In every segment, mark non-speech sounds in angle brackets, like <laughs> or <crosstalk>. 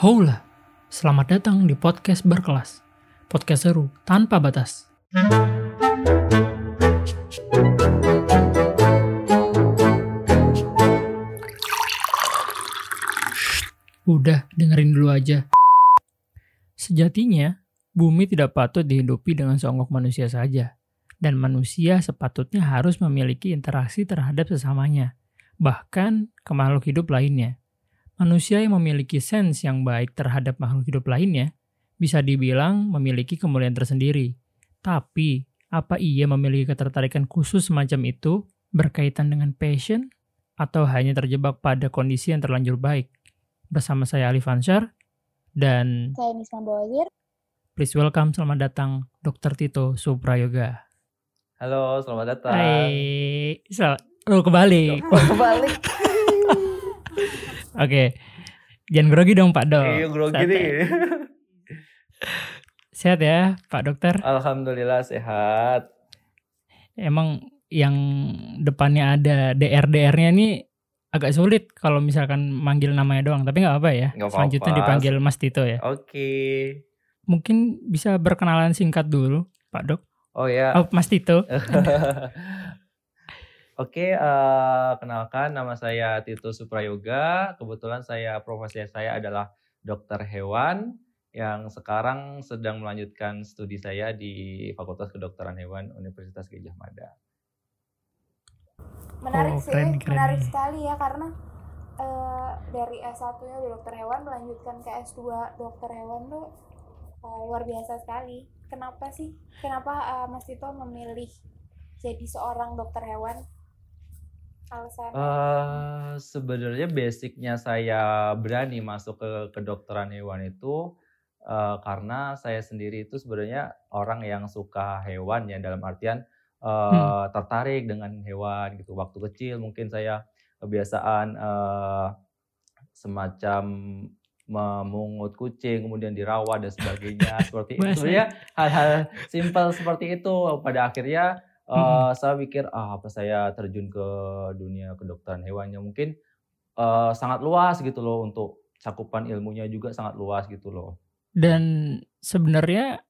Hola, selamat datang di podcast berkelas. Podcast seru tanpa batas. Udah, dengerin dulu aja. Sejatinya, bumi tidak patut dihidupi dengan seonggok manusia saja. Dan manusia sepatutnya harus memiliki interaksi terhadap sesamanya, bahkan ke makhluk hidup lainnya. Manusia yang memiliki sense yang baik terhadap makhluk hidup lainnya bisa dibilang memiliki kemuliaan tersendiri. Tapi, apa ia memiliki ketertarikan khusus semacam itu berkaitan dengan passion atau hanya terjebak pada kondisi yang terlanjur baik? Bersama saya Alif Ansyar dan Saya Nisma Bawazir. please welcome selamat datang Dr. Tito Suprayoga. Halo, selamat datang. Hai, sel- oh kembali. Kembali. Oke, jangan grogi dong Pak Dok. Iya, grogi nih. Sehat ya Pak Dokter. Alhamdulillah sehat. Emang yang depannya ada DR-DR-nya ini agak sulit kalau misalkan manggil namanya doang. Tapi nggak apa ya. Nggak apa-apa. Selanjutnya dipanggil Mas Tito ya. Oke. Mungkin bisa berkenalan singkat dulu Pak Dok. Oh ya. Oh, Mas Tito. <laughs> Oke, eh, kenalkan nama saya Tito Suprayoga. Kebetulan saya profesi saya adalah dokter hewan yang sekarang sedang melanjutkan studi saya di Fakultas Kedokteran Hewan Universitas Gajah Mada. Menarik Oh, sih, keren, keren menarik sekali ya karena eh, dari S1-nya udah dokter hewan melanjutkan ke S2 dokter hewan tuh eh, luar biasa sekali. Kenapa sih? Kenapa eh, Mas Tito memilih jadi seorang dokter hewan? Alasan Eh sebenarnya basicnya saya berani masuk ke kedokteran hewan itu eh, karena saya sendiri itu sebenarnya orang yang suka hewan ya dalam artian eh, tertarik dengan hewan gitu. Waktu kecil mungkin saya kebiasaan eh, semacam memungut kucing kemudian dirawat dan sebagainya <laughs> seperti itu. Sebenarnya hal-hal simpel seperti itu pada akhirnya eh, Mm-mm. saya pikir ah apa saya terjun ke dunia kedokteran hewannya mungkin eh, sangat luas gitu loh untuk cakupan ilmunya juga sangat luas gitu loh. Dan sebenarnya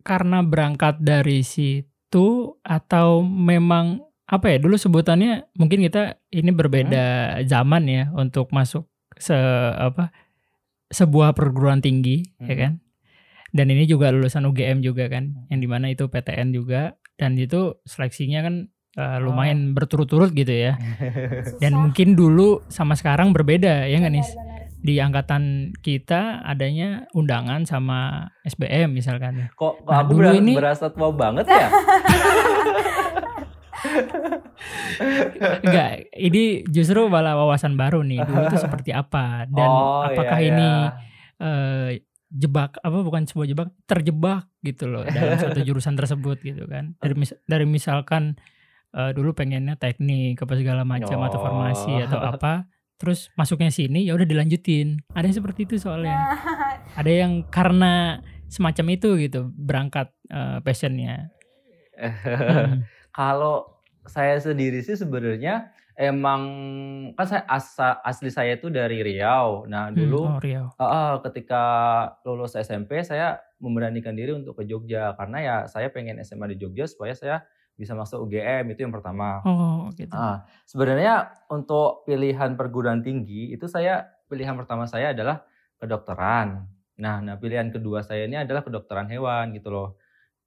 karena berangkat dari situ atau memang apa ya dulu sebutannya mungkin kita ini berbeda zaman ya untuk masuk se apa sebuah perguruan tinggi ya Hmm. kan. Dan ini juga lulusan UGM juga kan, yang di mana itu PTN juga dan itu seleksinya kan eh, lumayan berturut-turut gitu ya. <laughs> susah. Dan mungkin dulu sama sekarang berbeda ya nggak nih? Di angkatan kita adanya undangan sama SBM misalkan. Kok, kok Nah, aku dulu ini- berasa tua banget ya? Enggak, ini justru malah wawasan baru nih. Dulu itu <laughs> seperti apa dan Oh, apakah iya, ini iya. eh, jebak apa bukan sebuah jebak, terjebak gitu loh <laughs> dalam suatu jurusan tersebut gitu kan. Dari mis- dari misalkan eh, dulu pengennya teknik apa segala macam atau farmasi Oh. atau apa, terus masuknya sini ya udah dilanjutin. Ada yang seperti itu soalnya. <laughs> Ada yang karena semacam itu gitu berangkat eh, passionnya. Hmm. <laughs> Kalau saya sendiri sih sebenarnya emang kan saya asa- asli saya itu dari Riau. Nah Hmm, dulu oh, Riau. Ah, ah, ketika lulus SMP saya memberanikan diri untuk ke Jogja karena ya saya pengen SMA di Jogja supaya saya bisa masuk UGM itu yang pertama. Oh, gitu. Ah, sebenarnya untuk pilihan perguruan tinggi itu saya pilihan pertama saya adalah kedokteran. Nah, nah pilihan kedua saya ini adalah kedokteran hewan gitu loh.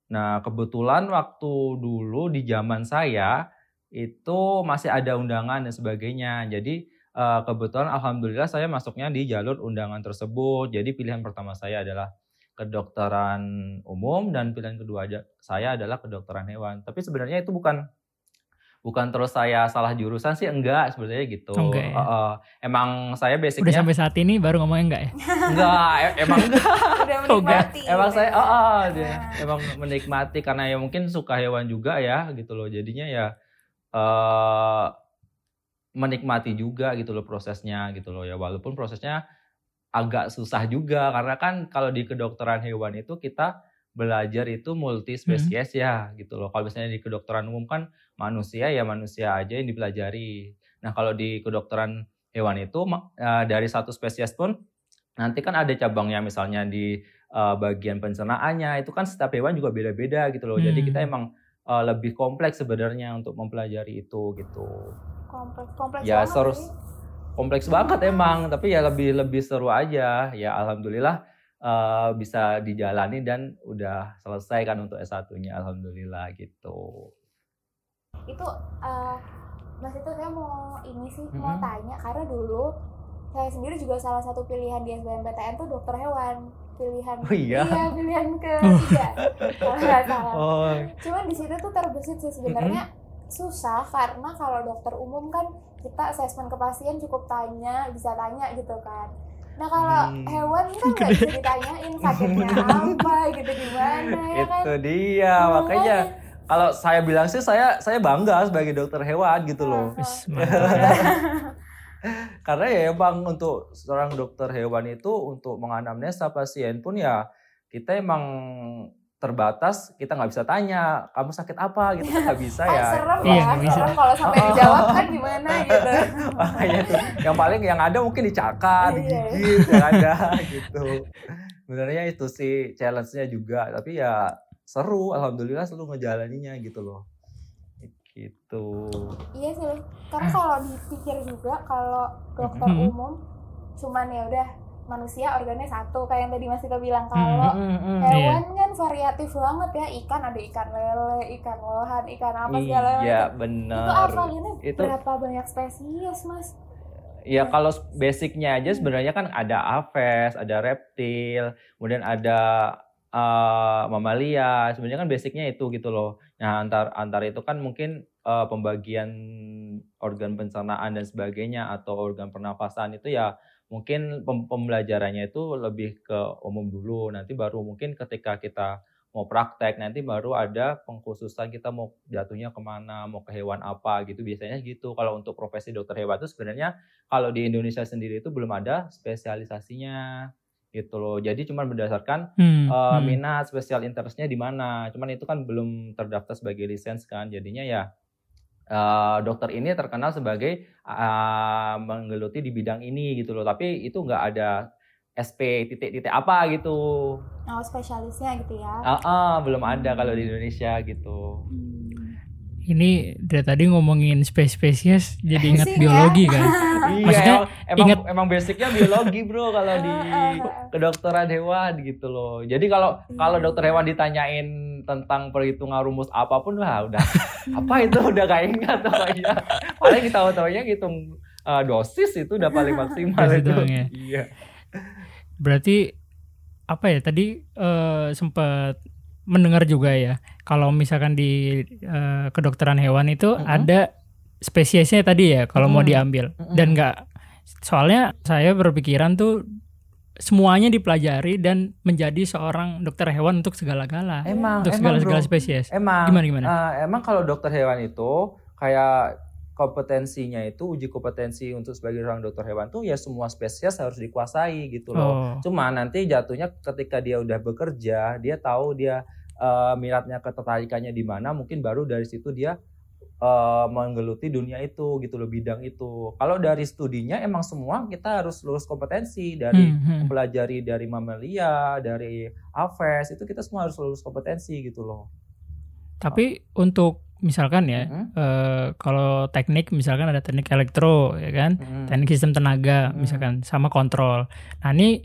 Nah, kebetulan waktu dulu di zaman saya itu masih ada undangan dan sebagainya. Jadi eh, kebetulan alhamdulillah saya masuknya di jalur undangan tersebut. Jadi pilihan pertama saya adalah kedokteran umum dan pilihan kedua saya adalah kedokteran hewan. Tapi sebenarnya itu bukan bukan terus saya salah jurusan sih enggak sebenarnya gitu. Ya? Eh, eh, emang saya Udah basicnya sampai saat ini baru ngomongnya enggak ya? enggak, e- emang enggak. <laughs> udah Oh, enggak. menikmati. emang saya oh, oh, dia emang menikmati karena ya mungkin suka hewan juga ya gitu loh. Jadinya ya eh menikmati juga gitu loh prosesnya gitu loh ya walaupun prosesnya agak susah juga karena kan kalau di kedokteran hewan itu kita belajar itu multi spesies ya gitu loh. Kalau misalnya di kedokteran umum kan manusia ya manusia aja yang dipelajari. Nah kalau di kedokteran hewan itu uh, dari satu spesies pun nanti kan ada cabangnya misalnya di uh, bagian pencernaannya itu kan setiap hewan juga beda-beda gitu loh. Hmm. Jadi kita hmm. emang uh, lebih kompleks sebenarnya untuk mempelajari itu gitu. Kompleks, kompleks ya seru, kompleks banget emang, tapi ya lebih lebih seru aja. Ya alhamdulillah uh, bisa dijalani dan udah selesai kan untuk S1-nya alhamdulillah gitu. Itu uh, Mas itu saya mau ini sih -hmm. mau tanya karena dulu saya sendiri juga salah satu pilihan di SBMPTN tuh dokter hewan pilihan oh, iya? iya pilihan <laughs> ketiga. Kalau nggak salah. Oh. cuman di situ tuh terbesit sih sebenarnya mm -hmm. susah karena kalau dokter umum kan kita asesmen ke pasien cukup tanya bisa tanya gitu kan. Nah kalau hmm. hewan kan nggak bisa ditanyain sakitnya apa gitu gimana ya kan? Itu dia nah, makanya kalau saya bilang sih saya saya bangga sebagai dokter hewan gitu loh <laughs> Karena ya emang untuk seorang dokter hewan itu untuk menganamnesa pasien pun ya kita emang terbatas kita nggak bisa tanya kamu sakit apa? Gitu kan nggak bisa ya. serem ya iya, bisa. kalau sampai dijawab kan gimana <laughs> gitu. Makanya tuh yang paling yang ada mungkin dicakar iya. digigit yang ada gitu. Sebenarnya itu sih challenge-nya juga tapi ya seru alhamdulillah selalu ngejalaninya gitu loh gitu iya sih karena kalau dipikir juga kalau dokter mm -hmm. umum cuman ya udah manusia organnya satu kayak yang tadi Mas Tito bilang kalau mm -hmm. hewan yeah. kan variatif banget ya ikan ada ikan lele ikan lohan ikan apa segala iya benar itu apa ini itu... berapa banyak spesies Mas Ya kalau basicnya aja sebenarnya kan ada aves, ada reptil, kemudian ada uh, mamalia. Sebenarnya kan basicnya itu gitu loh. Nah antar antar itu kan mungkin uh, pembagian organ pencernaan dan sebagainya atau organ pernafasan itu ya mungkin pembelajarannya itu lebih ke umum dulu. Nanti baru mungkin ketika kita mau praktek nanti baru ada pengkhususan kita mau jatuhnya ke mana mau ke hewan apa gitu. Biasanya gitu. Kalau untuk profesi dokter hewan itu sebenarnya kalau di Indonesia sendiri itu belum ada spesialisasinya gitu loh. Jadi cuma berdasarkan hmm, uh, hmm. minat spesial interestnya di mana. Cuman itu kan belum terdaftar sebagai lisens kan. Jadinya ya uh, dokter ini terkenal sebagai uh, menggeluti di bidang ini gitu loh. Tapi itu nggak ada SP titik-titik apa gitu. Oh spesialisnya gitu ya? Uh, uh, belum ada kalau di Indonesia gitu. Hmm ini dari tadi ngomongin spesies jadi ingat biologi ya? kan. <laughs> iya, Maksudnya emang, ingat emang basicnya biologi bro kalau di <laughs> kedokteran hewan gitu loh. Jadi kalau kalau iya. dokter hewan ditanyain tentang perhitungan rumus apa pun lah udah <laughs> apa itu udah gak ingat pokoknya. Paling kita tahu-tahunya ngitung uh, dosis itu udah paling maksimal itu. Ya. Iya. Berarti apa ya tadi uh, sempat mendengar juga ya kalau misalkan di uh, kedokteran hewan itu mm -hmm. ada spesiesnya tadi ya kalau mm -hmm. mau diambil mm -hmm. dan nggak soalnya saya berpikiran tuh semuanya dipelajari dan menjadi seorang dokter hewan untuk segala-gala emang untuk segala-segala spesies emang gimana gimana uh, emang kalau dokter hewan itu kayak kompetensinya itu uji kompetensi untuk sebagai seorang dokter hewan tuh ya semua spesies harus dikuasai gitu loh. Oh. Cuma nanti jatuhnya ketika dia udah bekerja, dia tahu dia uh, minatnya ketertarikannya di mana mungkin baru dari situ dia uh, menggeluti dunia itu gitu loh bidang itu kalau dari studinya emang semua kita harus lulus kompetensi dari hmm, hmm. mempelajari dari mamalia dari aves itu kita semua harus lulus kompetensi gitu loh tapi oh. untuk misalkan ya -hmm. uh, kalau teknik misalkan ada teknik elektro ya kan -hmm. teknik sistem tenaga -hmm. misalkan sama kontrol nah ini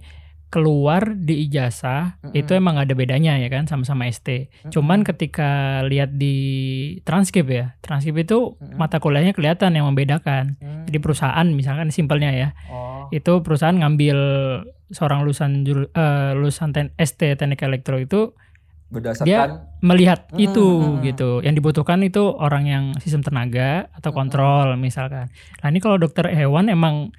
keluar di ijazah mm -hmm. itu emang ada bedanya ya kan sama-sama ST. Mm -hmm. Cuman ketika lihat di transkrip ya, transkrip itu mm -hmm. mata kuliahnya kelihatan yang membedakan. Mm -hmm. Jadi perusahaan misalkan simpelnya ya, oh. itu perusahaan ngambil seorang lulusan uh, lulusan ten, ST teknik elektro itu berdasarkan dia melihat hmm, itu hmm, gitu. Yang dibutuhkan itu orang yang sistem tenaga atau kontrol hmm. misalkan. Nah ini kalau dokter hewan emang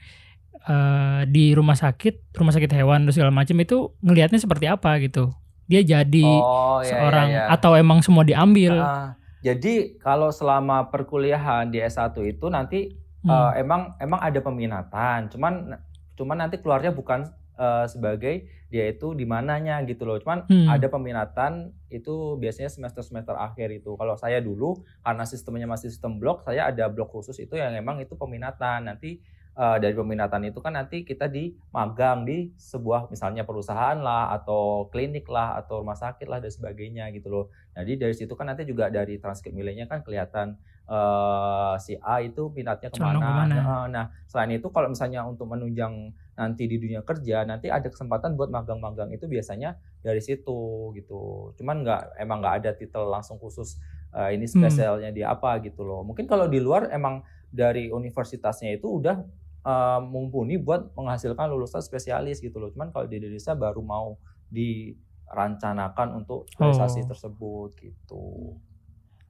uh, di rumah sakit, rumah sakit hewan dan segala macam itu ngelihatnya seperti apa gitu. Dia jadi oh, iya, seorang iya, iya. atau emang semua diambil. Uh, jadi kalau selama perkuliahan di S1 itu nanti hmm. uh, emang emang ada peminatan, cuman cuman nanti keluarnya bukan uh, sebagai dia itu di mananya gitu loh. Cuman hmm. ada peminatan itu biasanya semester-semester akhir itu. Kalau saya dulu karena sistemnya masih sistem blok, saya ada blok khusus itu yang emang itu peminatan. Nanti uh, dari peminatan itu kan nanti kita di magang di sebuah misalnya perusahaan lah atau klinik lah atau rumah sakit lah dan sebagainya gitu loh. Jadi dari situ kan nanti juga dari transkrip nilainya kan kelihatan uh, si A itu minatnya ke mana. ke mana. Nah, nah selain itu kalau misalnya untuk menunjang nanti di dunia kerja nanti ada kesempatan buat magang-magang itu biasanya dari situ gitu. Cuman nggak emang nggak ada titel langsung khusus uh, ini spesialnya hmm. dia apa gitu loh. Mungkin kalau di luar emang dari universitasnya itu udah uh, mumpuni buat menghasilkan lulusan spesialis gitu loh. Cuman kalau di Indonesia baru mau dirancanakan untuk spesialisasi oh. tersebut gitu.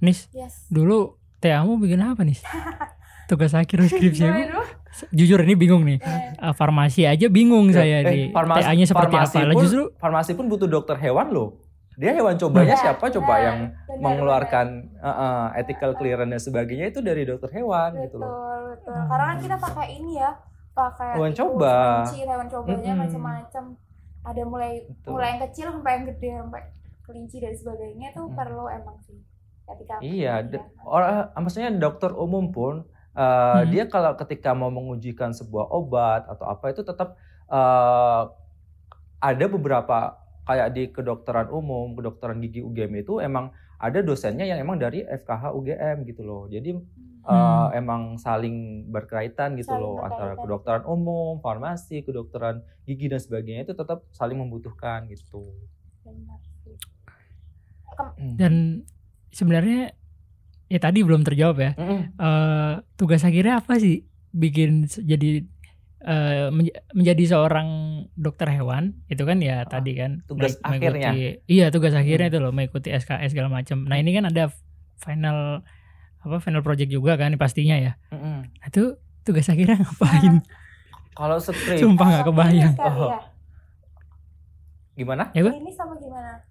Nis, yes. dulu TA-mu bikin apa nih? <laughs> Tugas akhir skripsi aku. Jujur ini bingung nih. Eh. Farmasi aja bingung eh, saya eh, di TA-nya seperti apa. Pun, justru farmasi pun butuh dokter hewan loh. Dia hewan cobanya ya, siapa coba yang benar, mengeluarkan benar. Uh, uh, ethical clearance dan sebagainya itu dari dokter hewan betul, gitu loh. Betul, Karena kan kita pakai ini ya, pakai hewan coba. Kelinci, hewan cobanya mm -hmm. macam-macam. Ada mulai betul. mulai yang kecil sampai yang gede sampai kelinci dan sebagainya itu hmm. perlu emang sih. Ketika iya, orang maksudnya dokter umum pun uh, hmm. dia kalau ketika mau mengujikan sebuah obat atau apa itu tetap uh, ada beberapa kayak di kedokteran umum, kedokteran gigi UGM itu emang ada dosennya yang emang dari FKH UGM gitu loh. Jadi hmm. uh, emang saling berkaitan gitu saling loh berkaitan. antara kedokteran umum, farmasi, kedokteran gigi dan sebagainya itu tetap saling membutuhkan gitu. Hmm. Dan sebenarnya ya tadi belum terjawab ya. Mm -hmm. uh, tugas akhirnya apa sih bikin jadi uh, menjadi seorang dokter hewan itu kan ya oh, tadi kan tugas akhirnya. iya tugas akhirnya hmm. itu loh mengikuti SKS segala macam nah ini kan ada final apa final project juga kan pastinya ya. Hmm. nah, itu tugas akhirnya ngapain? Kalau skrip sumpah nggak kebayang. Oh. Ya. gimana? Ya ini sama gimana?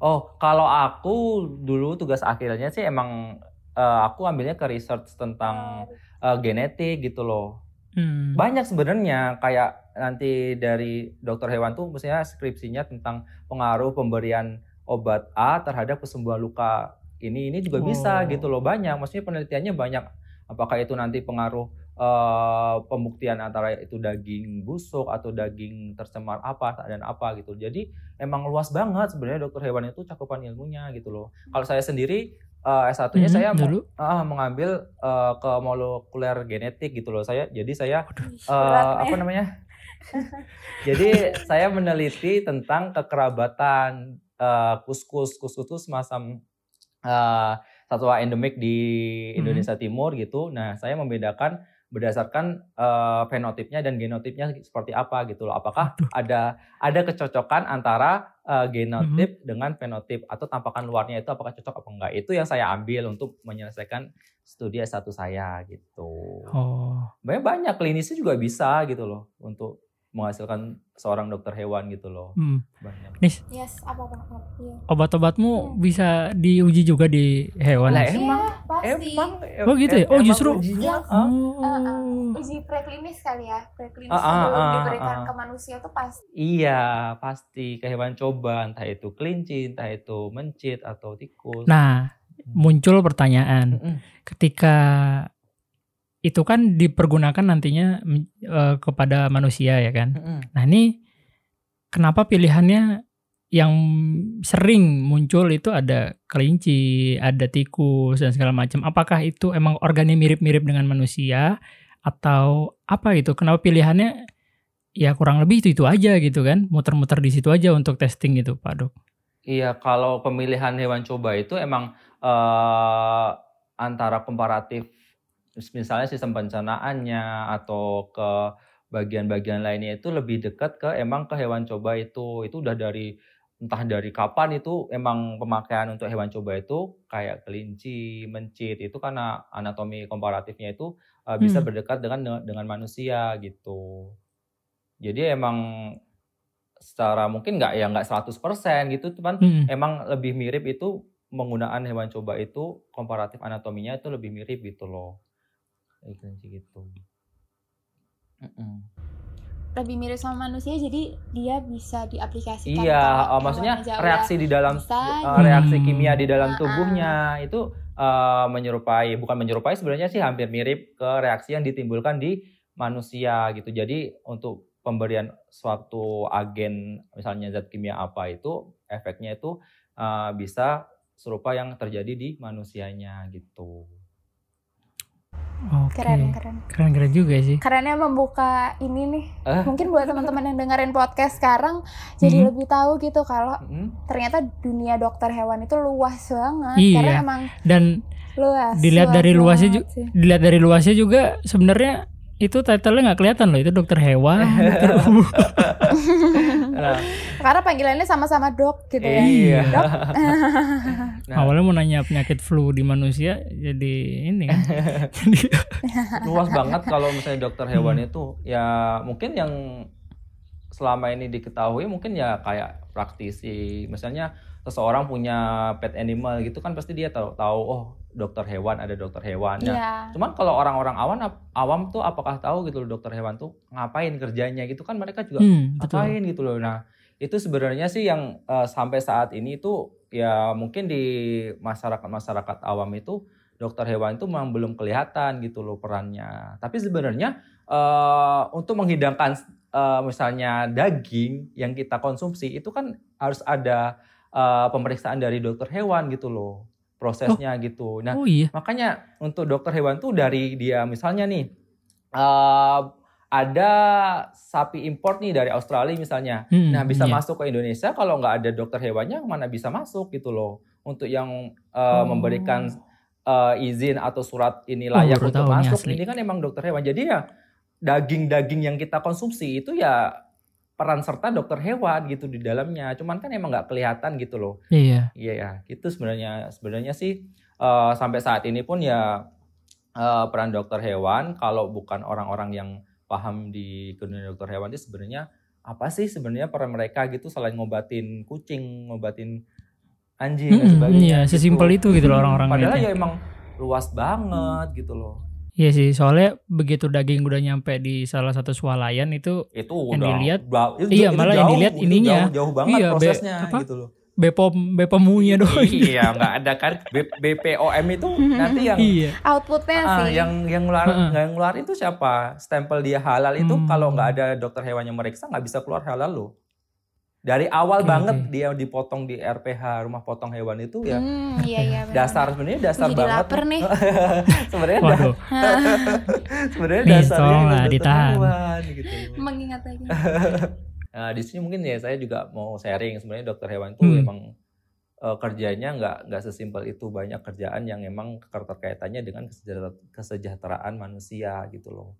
Oh kalau aku dulu tugas akhirnya sih emang uh, aku ambilnya ke research tentang uh, genetik gitu loh Hmm. Banyak sebenarnya kayak nanti dari dokter hewan tuh misalnya skripsinya tentang pengaruh pemberian obat A terhadap kesembuhan luka ini ini juga oh. bisa gitu loh banyak maksudnya penelitiannya banyak apakah itu nanti pengaruh uh, pembuktian antara itu daging busuk atau daging tercemar apa dan apa gitu jadi emang luas banget sebenarnya dokter hewan itu cakupan ilmunya gitu loh kalau saya sendiri uh, S1-nya hmm, saya dulu. Uh, mengambil uh, ke molekuler genetik gitu loh. Saya jadi saya uh, apa namanya? <laughs> jadi saya meneliti tentang kekerabatan uh, kuskus. Kuskus itu semacam uh, satwa endemik di Indonesia hmm. Timur gitu. Nah, saya membedakan berdasarkan uh, fenotipnya dan genotipnya seperti apa gitu loh. Apakah ada ada kecocokan antara uh, genotip mm -hmm. dengan fenotip atau tampakan luarnya itu apakah cocok apa enggak? Itu yang saya ambil untuk menyelesaikan studi S1 saya gitu. Oh. Banyak banyak klinisnya juga bisa gitu loh untuk menghasilkan seorang dokter hewan gitu loh. Hmm. Banyak. Nis. Yes, apa apa. Ya. Obat-obatmu ya. bisa diuji juga di hewan. Lah emang ya, pasti. emang Oh gitu ya. Oh justru ujinya, oh. Uh, uh, uji preklinis kali ya. Preklinis uh, uh, uh, diberikan uh, uh. ke manusia itu pasti. Iya, pasti ke hewan coba entah itu kelinci, entah itu mencit atau tikus. Nah, hmm. muncul pertanyaan. Mm -mm. Ketika itu kan dipergunakan nantinya uh, kepada manusia ya kan. Mm-hmm. Nah ini kenapa pilihannya yang sering muncul itu ada kelinci, ada tikus dan segala macam. Apakah itu emang organik mirip-mirip dengan manusia atau apa gitu? Kenapa pilihannya ya kurang lebih itu itu aja gitu kan? Muter-muter di situ aja untuk testing gitu, Pak Dok. Iya, kalau pemilihan hewan coba itu emang uh, antara komparatif misalnya sistem pencernaannya atau ke bagian-bagian lainnya itu lebih dekat ke emang ke hewan coba itu itu udah dari entah dari kapan itu emang pemakaian untuk hewan coba itu kayak kelinci, mencit itu karena anatomi komparatifnya itu uh, bisa hmm. berdekat dengan dengan manusia gitu. Jadi emang secara mungkin nggak ya nggak 100% gitu cuman hmm. emang lebih mirip itu menggunakan hewan coba itu komparatif anatominya itu lebih mirip gitu loh sih gitu mm lebih mirip sama manusia jadi dia bisa diaplikasikan iya oh, maksudnya reaksi di dalam bisa, uh, reaksi kimia di dalam tubuhnya uh, itu uh, menyerupai bukan menyerupai sebenarnya sih hampir mirip ke reaksi yang ditimbulkan di manusia gitu. Jadi untuk pemberian suatu agen misalnya zat kimia apa itu efeknya itu uh, bisa serupa yang terjadi di manusianya gitu. Keren, keren. Keren keren juga sih. Karena membuka ini nih, Eh? mungkin buat teman-teman yang dengerin podcast sekarang jadi Mhm. lebih tahu gitu kalau Mm. ternyata dunia dokter hewan itu luas banget. Iya. Karena emang Dan luas. Dilihat luas dari luasnya banget ju- sih. dilihat dari luasnya juga sebenarnya itu title-nya nggak kelihatan loh itu dokter hewan. <laughs> dokter. Nah, Karena panggilannya sama-sama dok gitu ya. iya. Dok. Nah. <laughs> Awalnya mau nanya penyakit flu di manusia jadi ini kan. <laughs> Jadi luas banget kalau misalnya dokter hewan itu ya mungkin yang selama ini diketahui mungkin ya kayak praktisi misalnya seseorang punya pet animal gitu kan pasti dia tahu tahu oh dokter hewan ada dokter hewan Nah, Iya. cuman kalau orang-orang awam awam tuh apakah tahu gitu loh dokter hewan tuh ngapain kerjanya gitu kan mereka juga hmm, betul. ngapain gitu loh nah itu sebenarnya sih yang eh, sampai saat ini tuh ya mungkin di masyarakat masyarakat awam itu dokter hewan itu memang belum kelihatan gitu loh perannya tapi sebenarnya eh, untuk menghidangkan eh, misalnya daging yang kita konsumsi itu kan harus ada eh, pemeriksaan dari dokter hewan gitu loh prosesnya gitu nah Oh iya. Makanya untuk dokter hewan tuh dari dia misalnya nih eh, ada sapi import nih dari Australia misalnya. Hmm, Nah bisa iya. masuk ke Indonesia kalau nggak ada dokter hewannya mana bisa masuk gitu loh. Untuk yang eh, Oh. memberikan eh, izin atau surat ini Oh, layak baru untuk masuk ini kan emang dokter hewan. Jadi ya daging-daging yang kita konsumsi itu ya peran serta dokter hewan gitu di dalamnya. Cuman kan emang nggak kelihatan gitu loh. Iya. Iya ya, itu sebenarnya sebenarnya sih eh, sampai saat ini pun ya eh, peran dokter hewan kalau bukan orang-orang yang paham di dunia dokter hewan itu sebenarnya apa sih sebenarnya peran mereka gitu selain ngobatin kucing, ngobatin anjing dan Mm-mm, sebagainya. iya, gitu. sesimpel itu gitu loh orang-orang Padahal lihatnya. ya emang luas banget gitu loh. Iya sih, soalnya begitu daging udah nyampe di salah satu swalayan itu Itu Yang udah dilihat- itu, iya, itu malah yang jauh, dilihat itu ininya. jauh, jauh banget Iya, be- prosesnya apa? gitu loh. Bepom Bepomunya doang. iya, <laughs> nggak ada kan B- BPOM itu nanti yang iya. Outputnya Ah, sih. yang yang ngeluar Heeh. yang ngeluar itu siapa? Stempel dia halal itu Hmm. kalau nggak ada dokter hewan yang meriksa nggak bisa keluar halal loh. Dari awal Oke, banget dia dipotong di RPH rumah potong hewan itu ya Hmm, iya iya. benar. dasar sebenarnya dasar Jadi banget. lapar nih. <laughs> sebenarnya da- <laughs> sebenarnya dasarnya tolonglah dokter ditahan. hewan, gitu. Mengingat lagi. <laughs> Nah, di sini mungkin ya saya juga mau sharing sebenarnya dokter hewan itu Hmm. emang eh, kerjanya nggak nggak sesimpel itu banyak kerjaan yang emang keterkaitannya dengan kesejahtera- kesejahteraan manusia gitu loh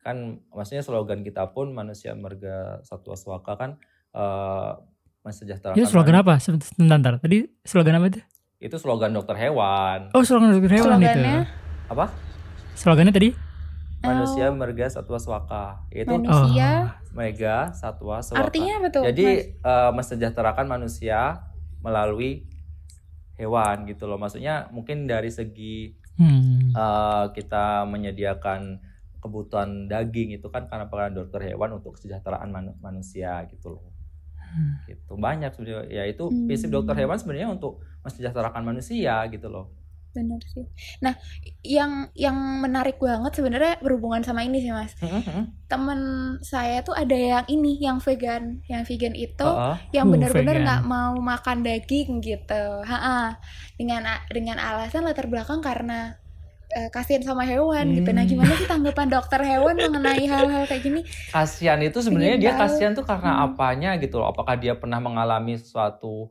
kan maksudnya slogan kita pun manusia marga satwa swaka kan eh mensejahterakan Itu slogan apa? Sebentar. Tadi slogan apa itu? itu slogan dokter hewan Oh, slogan dokter hewan itu. Slogannya? apa Slogannya tadi? manusia Oh, marga satwa swaka itu manusia. mega satwa swaka Artinya apa tuh? Jadi Mas? eh, mensejahterakan manusia melalui hewan gitu loh. Maksudnya mungkin dari segi Hmm. eh, kita menyediakan kebutuhan daging itu kan karena peran dokter hewan untuk kesejahteraan manu- manusia gitu loh. Hmm. Gitu. Banyak sebenarnya ya itu Hmm. prinsip dokter hewan sebenarnya untuk mensejahterakan manusia gitu loh. Benar sih. Nah, yang yang menarik banget sebenarnya berhubungan sama ini sih mas. Temen saya tuh ada yang ini, yang vegan, yang vegan itu yang Uh, benar-benar vegan. nggak mau makan daging gitu. Ha-ha. Dengan a- dengan alasan latar belakang karena eh, kasihan sama hewan gitu. Nah, Hmm. gimana sih tanggapan dokter hewan mengenai hal-hal kayak gini? kasihan itu sebenarnya dia kasihan tuh karena Hmm. apanya gitu loh. Apakah dia pernah mengalami sesuatu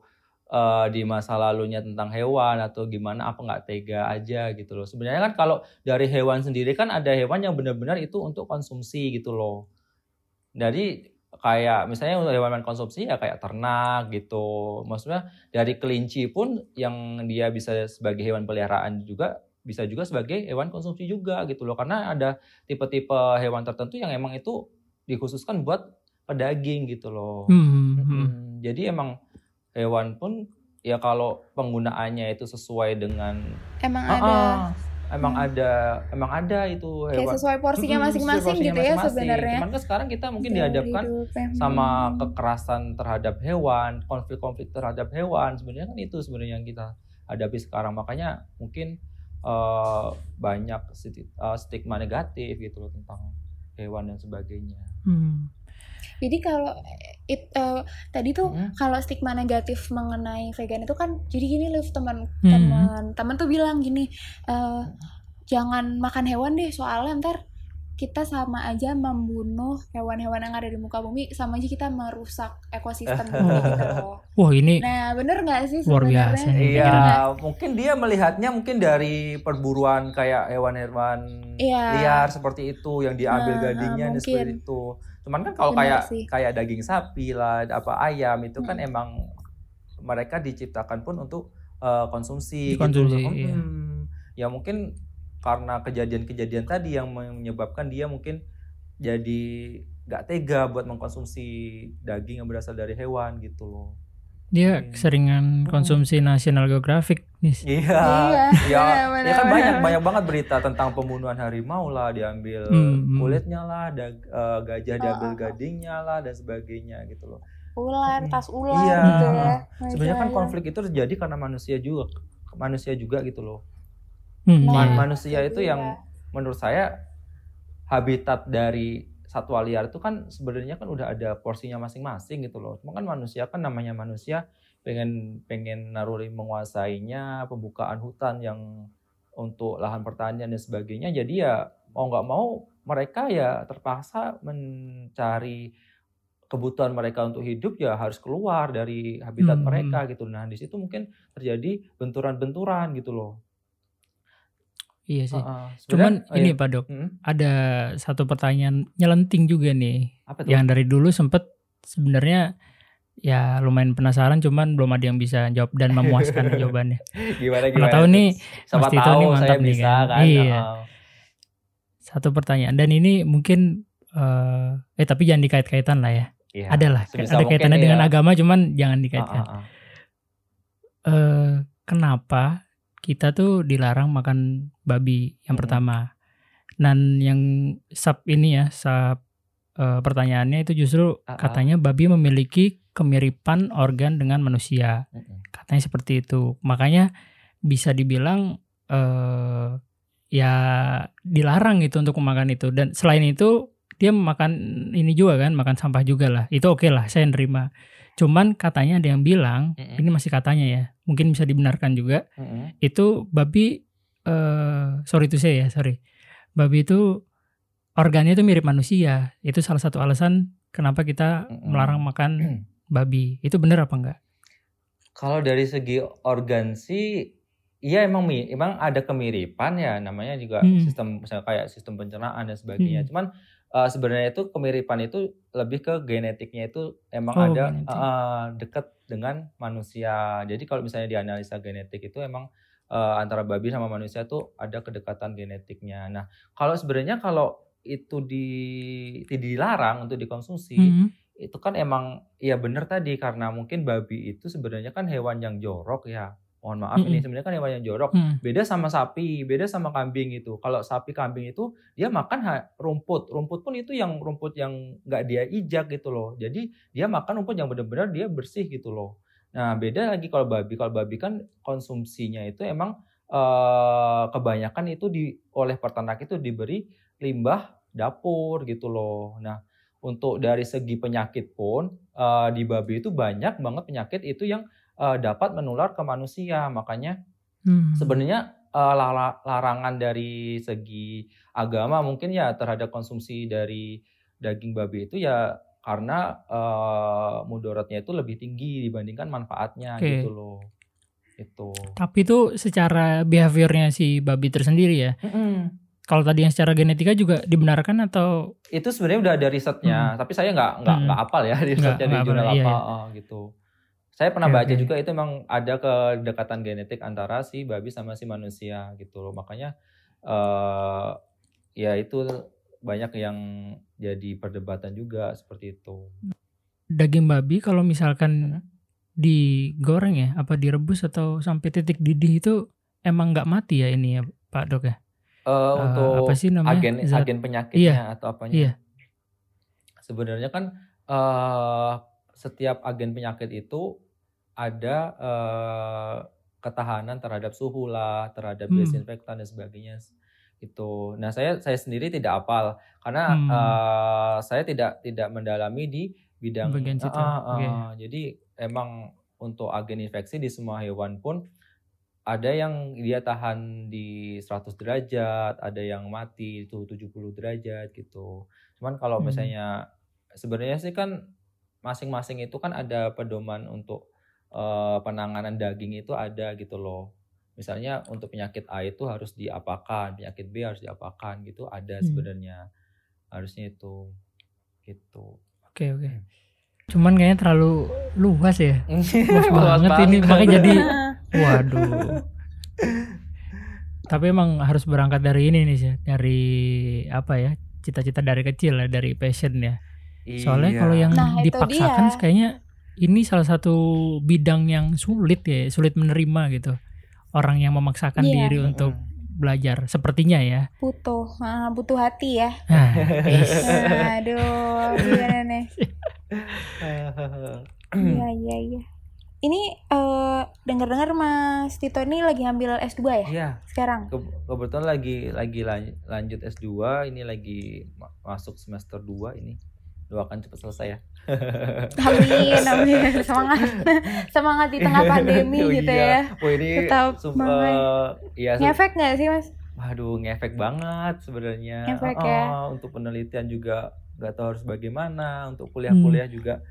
eh, di masa lalunya tentang hewan atau gimana? Apa nggak tega aja gitu loh. Sebenarnya kan kalau dari hewan sendiri kan ada hewan yang benar-benar itu untuk konsumsi gitu loh. Jadi kayak misalnya untuk hewan konsumsi ya kayak ternak gitu. Maksudnya dari kelinci pun yang dia bisa sebagai hewan peliharaan juga bisa juga sebagai hewan konsumsi juga gitu loh. Karena ada tipe-tipe hewan tertentu yang emang itu dikhususkan buat pedaging gitu loh. Hmm, hmm, hmm. Mm, Jadi emang hewan pun ya kalau penggunaannya itu sesuai dengan Emang Ah, ada ah, emang Hmm. ada emang ada itu kayak hewan sesuai porsinya masing-masing gitu ya sebenarnya. Cuman kan sekarang kita mungkin Dari dihadapkan sama Hmm. kekerasan terhadap hewan, konflik-konflik terhadap hewan. Sebenarnya kan itu sebenarnya yang kita hadapi sekarang. Makanya mungkin eh, banyak sti- eh, stigma negatif gitu loh tentang hewan dan sebagainya. Hmm. Jadi kalau it, eh, tadi tuh Mm. kalau stigma negatif mengenai vegan itu kan jadi gini loh teman Hmm. teman teman tuh bilang gini eh, jangan makan hewan deh soalnya ntar kita sama aja membunuh hewan-hewan yang ada di muka bumi sama aja kita merusak ekosistem bumi <laughs> gitu loh. Wah ini Nah bener nggak sih Luar sebenarnya? biasa nih. Iya, mungkin dia melihatnya mungkin dari perburuan kayak hewan-hewan Iya. liar seperti itu yang diambil Nah, gadingnya nah, dan seperti itu. Cuman kan kalau kayak sih. kayak daging sapi lah, apa ayam itu kan Hmm. emang mereka diciptakan pun untuk eh, konsumsi. Dikonsumsi, gitu. iya. Hmm. Ya mungkin karena kejadian-kejadian tadi yang menyebabkan dia mungkin jadi nggak tega buat mengkonsumsi daging yang berasal dari hewan gitu loh. dia Iya. keseringan konsumsi National Geographic nih. Iya, Iya, <laughs> ya, ya kan banyak banyak banget berita tentang pembunuhan harimau lah, diambil Hmm, hmm. kulitnya lah, dag- eh, gajah Oh, diambil oh, oh. gadingnya lah dan sebagainya gitu loh. ular Hmm. tas ular Iya. gitu ya Sebenarnya kan Iya. konflik itu terjadi karena manusia juga, manusia juga gitu loh. Hmm, Man- iya. manusia itu iya. yang menurut saya habitat dari satwa liar itu kan sebenarnya kan udah ada porsinya masing-masing gitu loh. Cuma kan manusia kan namanya manusia pengen pengen naruri menguasainya pembukaan hutan yang untuk lahan pertanian dan sebagainya. Jadi ya mau nggak mau mereka ya terpaksa mencari kebutuhan mereka untuk hidup ya harus keluar dari habitat Hmm. mereka gitu. Nah di situ mungkin terjadi benturan-benturan gitu loh. Iya sih. Heeh. Cuman Sebenarnya- oh ini iya. Pak Dok, Hmm, ada satu pertanyaan nyelenting juga nih. apa tuh? Yang dari dulu sempet sebenarnya ya lumayan penasaran cuman belum ada yang bisa jawab dan memuaskan <laughs> jawabannya. gimana Mana gimana? tahu nih Siapa Mas Tito tahu nih saya mantap nih bisa kan. kan. Iya. Satu pertanyaan dan ini mungkin eh eh tapi jangan dikait-kaitan lah ya. Iya, ada lah, sebisa ada kaitannya ya. dengan agama cuman jangan dikaitkan. ah, ah. eh kenapa kita tuh dilarang makan babi yang Mm-mm. pertama. Dan yang sub ini ya, sub eh, pertanyaannya itu justru ah. katanya babi memiliki kemiripan organ dengan manusia. Mm-mm. Katanya seperti itu. Makanya bisa dibilang eh ya dilarang itu untuk memakan itu. Dan selain itu dia makan ini juga kan, makan sampah juga lah. Itu oke lah, saya nerima. Cuman katanya ada yang bilang, Mm-mm. ini masih katanya ya, mungkin bisa dibenarkan juga. Mm-mm. Itu babi, eh sorry itu saya ya, sorry. Babi itu organnya itu mirip manusia. Itu salah satu alasan kenapa kita Mm-mm. melarang makan <clears throat> babi. Itu benar apa enggak? Kalau dari segi organ sih, iya emang emang ada kemiripan ya, namanya juga Hmm. sistem misalnya kayak sistem pencernaan dan sebagainya. Hmm. Cuman eh, sebenarnya itu kemiripan itu lebih ke genetiknya itu emang Oh, ada genetik. eh, dekat dengan manusia. Jadi kalau misalnya dianalisa genetik itu emang eh, antara babi sama manusia tuh ada kedekatan genetiknya. Nah, kalau sebenarnya kalau itu di tidak dilarang untuk dikonsumsi, Hmm. itu kan emang ya bener tadi karena mungkin babi itu sebenarnya kan hewan yang jorok ya. Mohon maaf ini Mm-mm. sebenarnya kan hewan yang jorok. Hmm. Beda sama sapi, beda sama kambing itu. Kalau sapi kambing itu dia makan ha- rumput. Rumput pun itu yang rumput yang nggak dia ijak gitu loh. Jadi dia makan rumput yang benar-benar dia bersih gitu loh. Nah, beda lagi kalau babi. Kalau babi kan konsumsinya itu emang eh, kebanyakan itu di oleh peternak itu diberi limbah dapur gitu loh. Nah, untuk dari segi penyakit pun eh, di babi itu banyak banget penyakit itu yang eh, dapat menular ke manusia. Makanya Hmm. sebenarnya lara- larangan dari segi agama mungkin ya terhadap konsumsi dari daging babi itu ya karena eh, mudaratnya itu lebih tinggi dibandingkan manfaatnya Oke. gitu loh. Itu. Tapi itu secara behaviornya si babi tersendiri ya. Kalau tadi yang secara genetika juga dibenarkan atau Itu sebenarnya udah ada risetnya, tapi saya nggak nggak Hmm. nggak apal ya <laughs> Nggak- risetnya di jurnal iya, apa iya. oh, gitu. Saya pernah Oke, baca oke. juga itu memang ada kedekatan genetik antara si babi sama si manusia gitu loh. Makanya eh ya itu banyak yang jadi perdebatan juga seperti itu. daging babi kalau misalkan Hmm. digoreng ya, apa direbus atau sampai titik didih itu emang nggak mati ya ini ya Pak Dok ya? Eh, untuk apa sih namanya? agen Zat- agen penyakitnya atau apanya? Iya. Sebenarnya kan eh setiap agen penyakit itu ada eh, ketahanan terhadap suhu lah, terhadap Hmm. desinfektan dan sebagainya. Itu. Nah, saya saya sendiri tidak apal karena Hmm. eh, saya tidak tidak mendalami di bidang Bagian situ, ah, oke. ah. Jadi emang untuk agen infeksi di semua hewan pun ada yang dia tahan di 100 derajat, ada yang mati itu 70 derajat gitu. Cuman kalau Hmm. misalnya sebenarnya sih kan masing-masing itu kan ada pedoman untuk eh, penanganan daging itu ada gitu loh. Misalnya untuk penyakit A itu harus diapakan, penyakit B harus diapakan gitu ada Hmm. sebenarnya. Harusnya itu gitu. Oke oke. Cuman kayaknya terlalu luas ya. <laughs> Luas Luas banget ini banget. makanya jadi <laughs> waduh. Tapi emang harus berangkat dari ini nih sih, dari apa ya? Cita-cita dari kecil ya, dari passion ya. Soalnya Iya. kalau yang Nah, dipaksakan kayaknya ini salah satu bidang yang sulit ya, sulit menerima gitu. Orang yang memaksakan Iya. diri untuk belajar sepertinya ya. butuh ah, butuh hati ya Nah, is. aduh gimana nih iya <laughs> iya iya ini eh dengar-dengar Mas Tito ini lagi ambil S2 ya Iya, sekarang ke- kebetulan lagi lagi lan- lanjut S2, ini lagi ma- masuk semester 2 ini. Doakan cepat selesai ya. <laughs> amin amin semangat <laughs> semangat di tengah pandemi Oh gitu iya. ya Wah ini Tetap sum- semangat. eh, iya, ngefek nggak sih Mas Waduh, ngefek banget sebenarnya. Ngefek Oh, ya. Untuk penelitian juga nggak tahu harus bagaimana. Untuk Hmm. kuliah-kuliah juga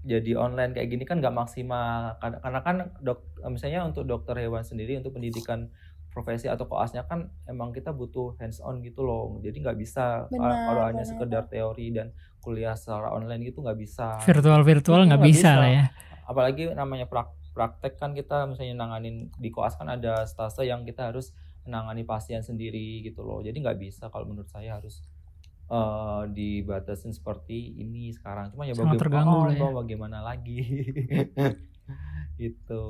jadi online kayak gini kan nggak maksimal. Karena, karena kan dok, misalnya untuk dokter hewan sendiri untuk pendidikan profesi atau koasnya kan emang kita butuh hands on gitu loh. Jadi nggak bisa Benar, kalau hanya sekedar teori dan kuliah secara online gitu nggak bisa. virtual virtual nggak bisa bisa. lah ya. apalagi namanya prak- praktek kan kita misalnya nanganin di koas kan ada stase yang kita harus menangani pasien sendiri gitu loh jadi nggak bisa kalau menurut saya harus eh, dibatasin seperti ini sekarang cuma ya Sangat baga- terganggu oh, ya. bagaimana lagi <laughs> gitu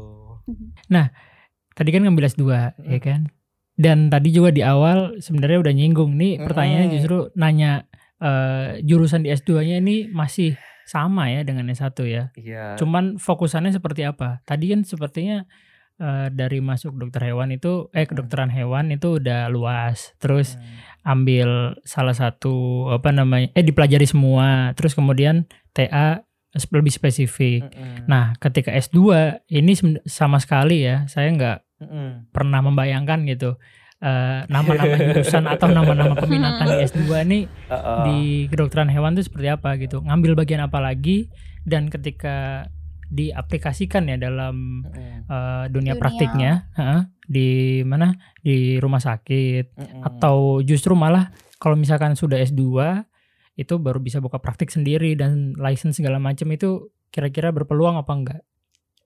Tadi kan ngambil S2 ya kan. Dan tadi juga di awal sebenarnya udah nyinggung nih Mm-mm. pertanyaannya justru nanya eh, jurusan di S2-nya ini masih sama ya dengan S1 ya. iya Cuman fokusannya seperti apa? Tadi kan sepertinya eh, dari masuk dokter hewan itu eh kedokteran hewan itu udah luas. Terus Hmm. ambil salah satu apa namanya eh dipelajari semua. Terus kemudian TA lebih spesifik. Mm-mm. Nah, ketika S2 ini sama sekali ya, saya nggak Mm-mm. pernah membayangkan gitu eh, nama-nama jurusan atau nama-nama peminatan di <laughs> S2 ini Uh-uh. di kedokteran hewan itu seperti apa gitu. Ngambil bagian apa lagi dan ketika diaplikasikan ya dalam Mm-mm. eh, dunia, Dunia. praktiknya heeh, di mana di rumah sakit Mm-mm. atau justru malah kalau misalkan sudah S2 itu baru bisa buka praktik sendiri dan license segala macam itu kira-kira berpeluang apa enggak?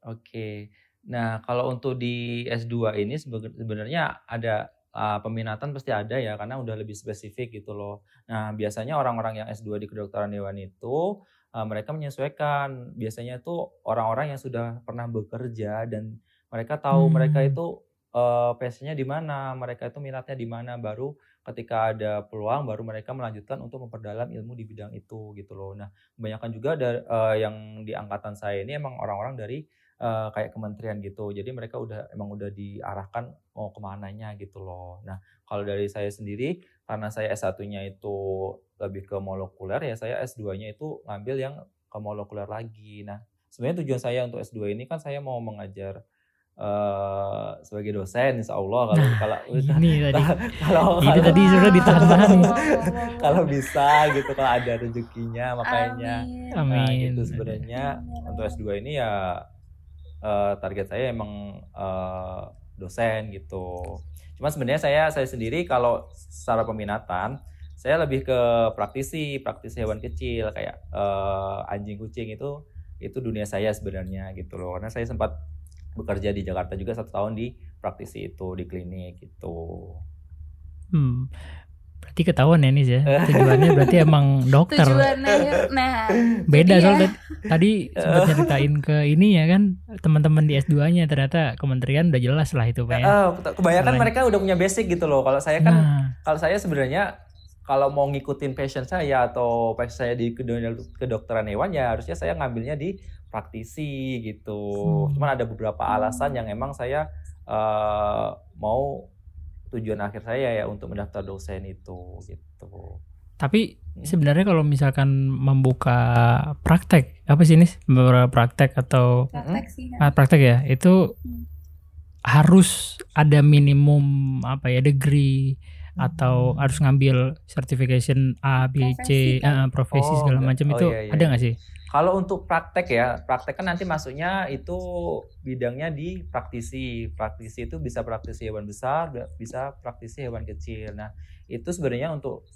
Oke. Nah, kalau untuk di S2 ini sebe- sebenarnya ada uh, peminatan pasti ada ya karena udah lebih spesifik gitu loh. Nah, biasanya orang-orang yang S2 di kedokteran hewan itu uh, mereka menyesuaikan. Biasanya tuh orang-orang yang sudah pernah bekerja dan mereka tahu Hmm. mereka itu uh, passionnya di mana, mereka itu minatnya di mana baru ketika ada peluang baru mereka melanjutkan untuk memperdalam ilmu di bidang itu gitu loh. Nah, kebanyakan juga ada uh, yang di angkatan saya ini emang orang-orang dari eh, kayak kementerian gitu. Jadi mereka udah emang udah diarahkan mau ke mananya gitu loh. Nah kalau dari saya sendiri karena saya S1-nya itu lebih ke molekuler ya saya S2-nya itu ngambil yang ke molekuler lagi. Nah sebenarnya tujuan saya untuk S2 ini kan saya mau mengajar eh sebagai dosen insya Allah kalau Nah, kalau <laughs> Ini <laughs> tadi kalau Ini tadi sudah ditahan-tahan <laughs> nih. kalau bisa gitu kalau ada rezekinya makanya Amin. Nah, Amin. gitu sebenarnya untuk S2 ini ya eh, target saya emang eh, dosen gitu. Cuma sebenarnya saya saya sendiri kalau secara peminatan saya lebih ke praktisi, praktisi hewan kecil kayak eh, anjing kucing itu itu dunia saya sebenarnya gitu loh. Karena saya sempat bekerja di Jakarta juga satu tahun di praktisi itu di klinik gitu. Hmm. Berarti ketahuan ya nih ya. Tujuannya berarti emang <laughs> dokter. tujuannya <laughs> nah Beda Iya. soalnya tadi <laughs> sempat ceritain ke ini ya kan teman-teman di S2-nya ternyata kementerian udah jelas lah itu Pak ya. Eh, kebanyakan mereka udah punya basic gitu loh. Kalau saya kan Nah, kalau saya sebenarnya kalau mau ngikutin passion saya atau passion saya di kedok- kedokteran hewan ya harusnya saya ngambilnya di praktisi gitu. Hmm. Cuman ada beberapa alasan yang emang saya eh, mau tujuan akhir saya ya untuk mendaftar dosen itu gitu. Tapi Hmm. sebenarnya kalau misalkan membuka praktek apa sih ini beberapa praktek atau praktek sih ah, praktek ya itu Hmm. harus ada minimum apa ya degree atau Hmm. harus ngambil certification A B C Profesi kan? ah, profesi Oh, segala macam Oh, itu iya, iya, ada iya. nggak sih? Kalau untuk praktek ya, praktek kan nanti masuknya itu bidangnya di praktisi. Praktisi itu bisa praktisi hewan besar, bisa praktisi hewan kecil. Nah, itu sebenarnya untuk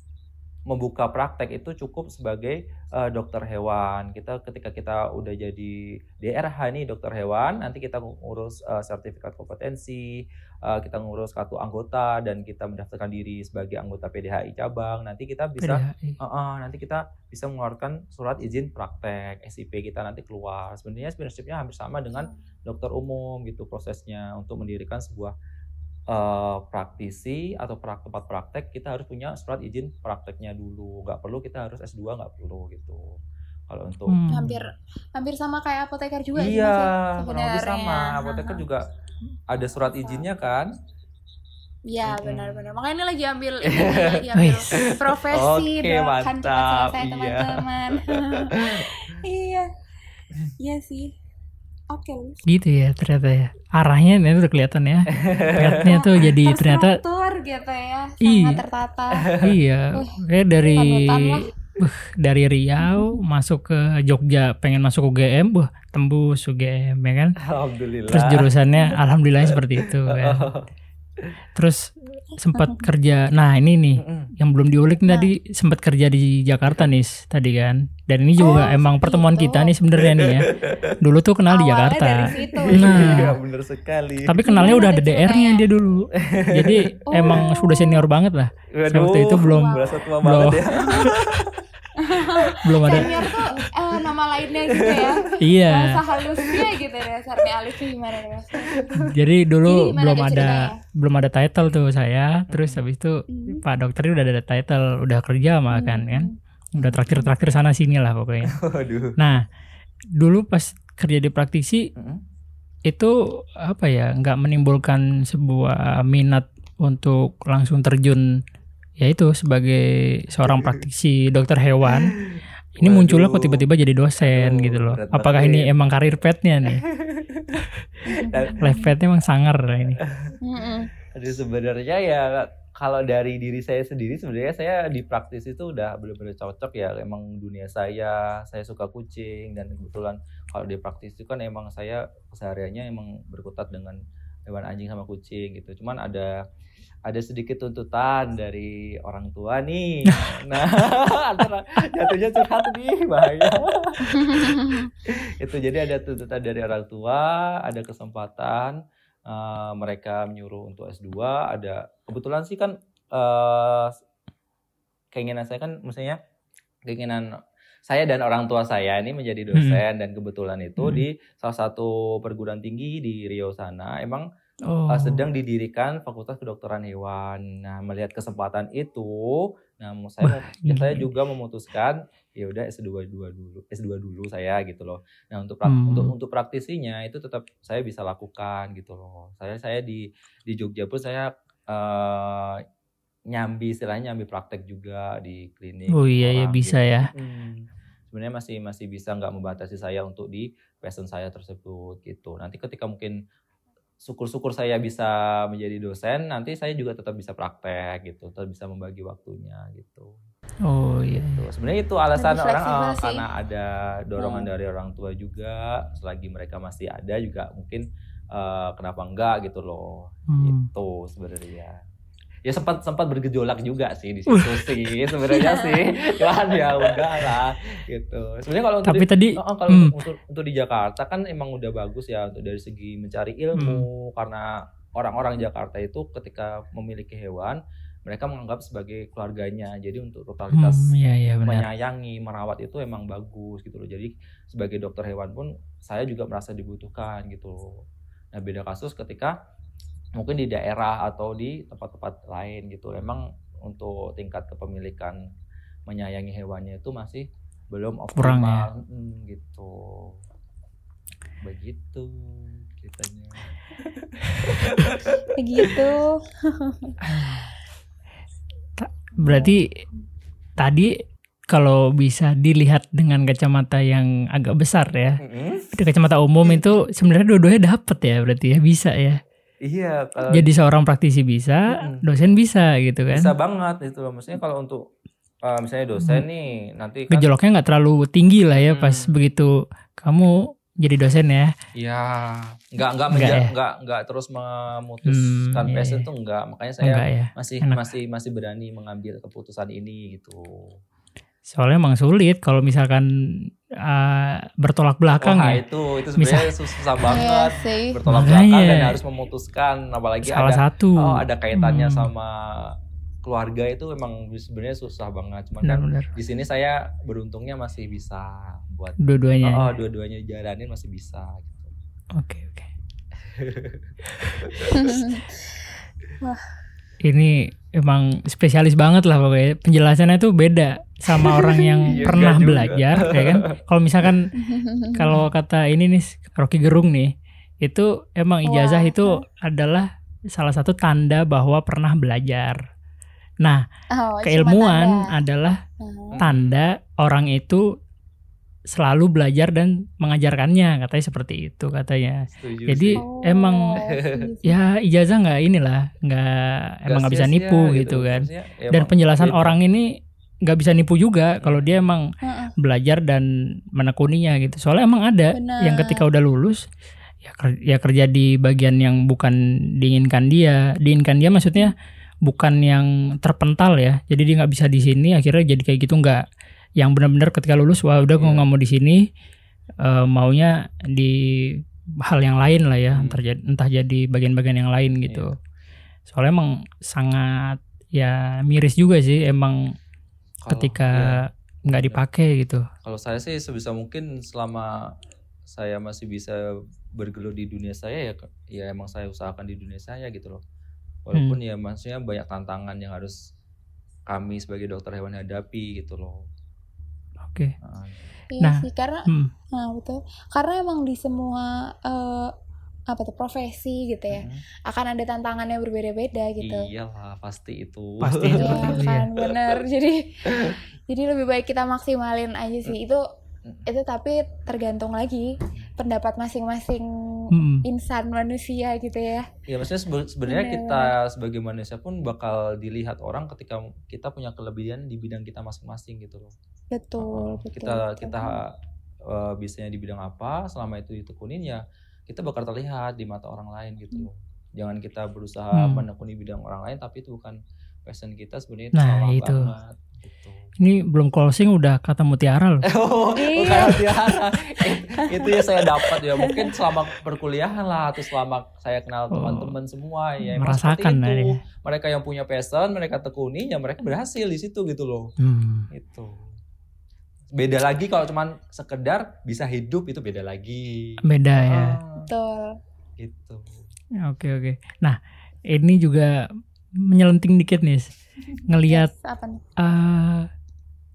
membuka praktek itu cukup sebagai eh, dokter hewan. Kita ketika kita udah jadi DRH nih dokter hewan, nanti kita ngurus eh, sertifikat kompetensi, eh, kita ngurus kartu anggota dan kita mendaftarkan diri sebagai anggota PDHI cabang. Nanti kita bisa PDHI. Heeh, nanti kita bisa mengeluarkan surat izin praktek SIP kita nanti keluar. Sebenarnya prinsipnya hampir sama dengan dokter umum gitu prosesnya untuk mendirikan sebuah eh, praktisi atau prak, tempat praktek kita harus punya surat izin prakteknya dulu. Nggak perlu kita harus S2 nggak perlu gitu. Kalau untuk Hmm. hampir hampir sama kayak apoteker juga iya, Mas, ya, kurang lebih sama. Apoteker juga ada surat izinnya kan? Iya benar-benar. Makanya ini lagi ambil <laughs> ini lagi ambil profesi Oke, doakan cepat mantap. selesai Iya. teman-teman. <laughs> iya. Iya sih. Oke, Lus. Gitu ya ternyata ya. Arahnya ini udah kelihatan ya. Pathnya <laughs> tuh jadi ternyata gitu ya. Sangat Iya. tertata. <laughs> iya. Kayak dari. Buh, dari Riau masuk ke Jogja pengen masuk UGM, wah tembus UGM ya kan. Alhamdulillah. Terus jurusannya alhamdulillah seperti itu kan. <laughs> Terus sempat kerja. Nah, ini nih Mm-mm. yang belum diulik nih Nah. tadi sempat kerja di Jakarta nih tadi kan. Dan ini juga Oh, emang seperti pertemuan itu. kita nih sebenarnya nih ya. <laughs> Dulu tuh kenal di Awalnya Jakarta. dari situ. Nah. <laughs> Iya, bener sekali. Tapi kenalnya Gimana udah ada DR-nya dia dulu. <laughs> Jadi Oh. emang sudah senior banget lah. Waduh, waktu itu belum- berasa tua belum- banget ya. Belum ada. Senior tuh eh, nama lainnya gitu ya. Iya. Bahasa halusnya gitu dasarnya alisnya gimana nih Mas? Jadi dulu Jadi gimana belum ada ceritanya? belum ada title tuh saya. Terus habis itu Hmm. Pak dokter udah ada title, udah kerja malah kan kan. Udah traktir-traktir sana sini lah pokoknya. <laughs> Nah, dulu pas kerja di praktisi Mm-mm. itu apa ya nggak menimbulkan sebuah minat untuk langsung terjun ya itu sebagai seorang praktisi dokter hewan ini munculnya kok Waduh. tiba-tiba jadi dosen Aduh, gitu loh berat apakah ini ya. emang karir petnya nih <laughs> <laughs> life petnya emang sangar lah ini. Aduh sebenarnya ya kalau dari diri saya sendiri sebenarnya saya di praktis itu udah benar-benar cocok ya emang dunia saya saya suka kucing dan kebetulan kalau di praktis itu kan emang saya kesehariannya emang berkutat dengan hewan anjing sama kucing gitu cuman ada ada sedikit tuntutan dari orang tua nih. <laughs> Nah <laughs> antara jatuhnya curhat nih bahaya. <laughs> Itu jadi ada tuntutan dari orang tua ada kesempatan eh, mereka menyuruh untuk S2 ada kebetulan sih kan eh, keinginan saya kan maksudnya keinginan saya dan orang tua saya ini menjadi dosen dan kebetulan itu Hmm. di salah satu perguruan tinggi di Riau sana. Emang oh uh, sedang didirikan Fakultas Kedokteran Hewan. Nah, melihat kesempatan itu, nah mau saya ya saya juga memutuskan ya udah S2 dua dulu, S2 dulu saya gitu loh. Nah, untuk Hmm. untuk untuk praktisinya itu tetap saya bisa lakukan gitu loh. Saya saya di di Jogja pun saya eh, nyambi istilahnya nyambi praktek juga di klinik. oh iya ya bisa gitu. ya Hmm. Sebenarnya masih masih bisa nggak membatasi saya untuk di passion saya tersebut gitu. Nanti ketika mungkin syukur-syukur saya bisa menjadi dosen, nanti saya juga tetap bisa praktek gitu, tetap bisa membagi waktunya gitu. oh iya Tuh, Sebenarnya itu alasan Lebih orang eh, sih. karena ada dorongan Hmm. dari orang tua juga, selagi mereka masih ada juga mungkin eh, kenapa enggak gitu loh. Hmm. Itu sebenarnya. Ya sempat sempat bergejolak juga sih di situ sih sebenarnya sih. <laughs> Cuman ya udah lah gitu. Sebenarnya kalau untuk tapi di- tadi Oh, oh, kalau hmm, untuk, untuk untuk di Jakarta kan emang udah bagus ya untuk dari segi mencari ilmu karena orang-orang Jakarta itu ketika memiliki hewan mereka menganggap sebagai keluarganya. Jadi untuk totalitas hmm, iya iya benar menyayangi, merawat itu emang bagus gitu loh. Jadi sebagai dokter hewan pun saya juga merasa dibutuhkan gitu loh. Nah, beda kasus ketika mungkin di daerah atau di tempat-tempat lain gitu. Emang untuk tingkat kepemilikan menyayangi hewannya itu masih belum Kurang ya? optimal Mm, gitu. Begitu ceritanya. <laughs> begitu Berarti tadi kalau bisa dilihat dengan kacamata yang agak besar ya, Mm-mm. di kacamata umum itu sebenarnya dua-duanya dapet ya berarti ya bisa ya. Iya, kalau Jadi seorang praktisi bisa, Mm-mm. dosen bisa gitu kan. bisa banget itu loh. Maksudnya kalau untuk eh, misalnya dosen nih nanti kan Gejolaknya nggak terlalu tinggi lah ya Hmm. pas begitu kamu jadi dosen ya. ya nggak nggak menja- ya? nggak nggak terus memutuskan Hmm, iya, passion iya. tuh enggak. Makanya saya Enggak ya. masih enak. masih masih berani mengambil keputusan ini gitu. Soalnya emang sulit kalau misalkan uh, bertolak belakang Wah ya. itu itu sebenarnya sus- susah banget Iya sih bertolak Makanya. belakang dan harus memutuskan apalagi Salah ada satu. oh ada kaitannya Hmm. sama keluarga itu emang sebenarnya susah banget cuman kan Benar-benar. di sini saya beruntungnya masih bisa buat Dua-duanya. oh, dua-duanya jalanin masih bisa gitu. Oke oke. <laughs> <laughs> Ini emang spesialis banget lah pokoknya. Penjelasannya tuh beda sama orang yang <laughs> Iya, pernah juga. belajar, ya kan? Kalau misalkan <laughs> kalau kata ini nih Rocky Gerung nih, itu emang ijazah Wah. itu adalah salah satu tanda bahwa pernah belajar. Nah, Oh, keilmuan tanda. adalah tanda orang itu selalu belajar dan mengajarkannya, katanya seperti itu katanya. Setuju Jadi, sih. Oh, emang- <laughs> setuju sih. Ya ijazah nggak inilah, nggak emang nggak bisa nipu gitu, kan. Maksudnya, ya Dan emang penjelasan gitu. orang ini nggak bisa nipu juga kalau dia emang belajar dan menekuninya gitu. Soalnya emang ada Benar. yang ketika udah lulus ya ker- ya kerja di bagian yang bukan diinginkan dia. Diinginkan dia maksudnya bukan yang terpental ya. Jadi dia nggak bisa di sini akhirnya jadi kayak gitu nggak. Yang benar-benar ketika lulus wah udah gue Iya. nggak mau di sini eh, maunya di hal yang lain lah ya. Hmm. Entah, jadi, entah jadi bagian-bagian yang lain gitu. Soalnya emang sangat ya miris juga sih emang Kalau- ketika iya. nggak dipakai gitu. Kalau saya sih sebisa mungkin selama saya masih bisa bergelut di dunia saya ya ya emang saya usahakan di dunia saya gitu loh. Walaupun Hmm. ya maksudnya banyak tantangan yang harus kami sebagai dokter hewan hadapi gitu loh. Oke. Nah, Iya Nah, sih karena Hmm. nah betul karena emang di semua eh, apa tuh profesi gitu ya mm, akan ada tantangannya berbeda-beda gitu. Iyalah pasti itu. <laughs> Pasti Iya itu. Iya. kan bener <laughs> jadi jadi lebih baik kita maksimalin aja sih itu itu tapi tergantung lagi pendapat masing-masing Hmm. insan manusia gitu ya. Ya maksudnya sebe- sebenarnya Bener. kita sebagai manusia pun bakal dilihat orang ketika kita punya kelebihan di bidang kita masing-masing gitu loh. Betul, Uh, betul. kita betul. kita uh, bisanya di bidang apa selama itu ditekunin ya kita bakal terlihat di mata orang lain gitu loh jangan kita berusaha Hmm. menekuni bidang orang lain tapi itu bukan passion kita sebenarnya itu Nah, salah itu. banget gitu. Ini belum closing udah kata mutiara loh. <laughs> Oh, Iya. bukan tiara. itu ya saya dapat ya mungkin selama perkuliahan lah atau selama saya kenal Oh, teman-teman semua ya merasakan itu. ya. mereka yang punya passion mereka tekuni ya mereka berhasil di situ gitu loh Hmm. itu beda lagi kalau cuman sekedar bisa hidup itu beda lagi Beda ya. Ah, Betul. gitu Oke oke. Nah ini juga menyelenting dikit nih. Ngelihat nih? eh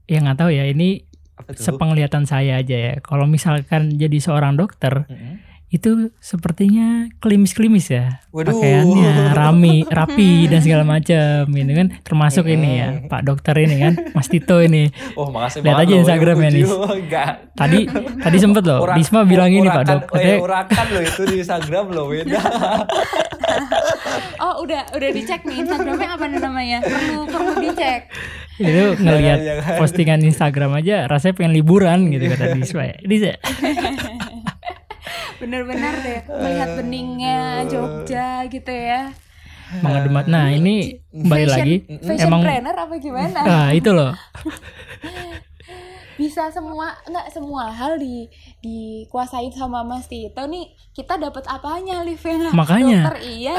ya nggak tahu ya ini sepenglihatan saya aja ya. Kalau misalkan jadi seorang dokter Mm-mm. Itu sepertinya klimis-klimis ya. Waduh. Pakaiannya <laughs> rami, rapi dan segala macam gitu kan. Termasuk ini ya. Pak Dokter ini kan, Mas Tito ini. Oh makasih Lihat aja Nis. puji. Enggak. Tadi tadi sempet loh. Urak- Disma bilang ini Pak Dok. urakan, eh, Katanya urakan loh itu di Instagram loh beda. <laughs> Oh, udah udah dicek nih Instagramnya apa nih namanya? Perlu perlu dicek. itu ngelihat Jangan, jangan. postingan Instagram aja rasanya pengen liburan gitu kata Disma. ya. <laughs> Dis? Bener-bener deh melihat beningnya Jogja gitu ya. mengedemat. Nah ini kembali Fashion- lagi Fashion emang planner apa gimana? <laughs> ah itu loh. Bisa semua nggak semua hal di dikuasain sama Mas Tito nih. Kita dapat apanya Liv ya? Makanya. Dokter iya.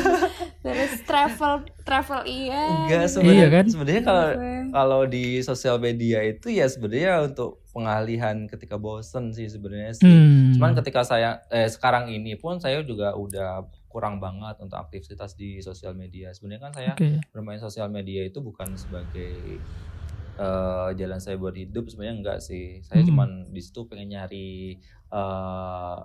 <laughs> Terus travel travel iya. Enggak gitu. sebenarnya Iya kan? sebenarnya kalau Iya. kalau di sosial media itu ya sebenarnya untuk pengalihan ketika bosen sih sebenarnya sih. Hmm. Cuman ketika saya eh, sekarang ini pun saya juga udah kurang banget untuk aktivitas di sosial media. Sebenarnya kan saya Oke. bermain sosial media itu bukan sebagai eh, jalan saya buat hidup sebenarnya enggak sih. Saya Hmm. cuman di situ pengen nyari eh,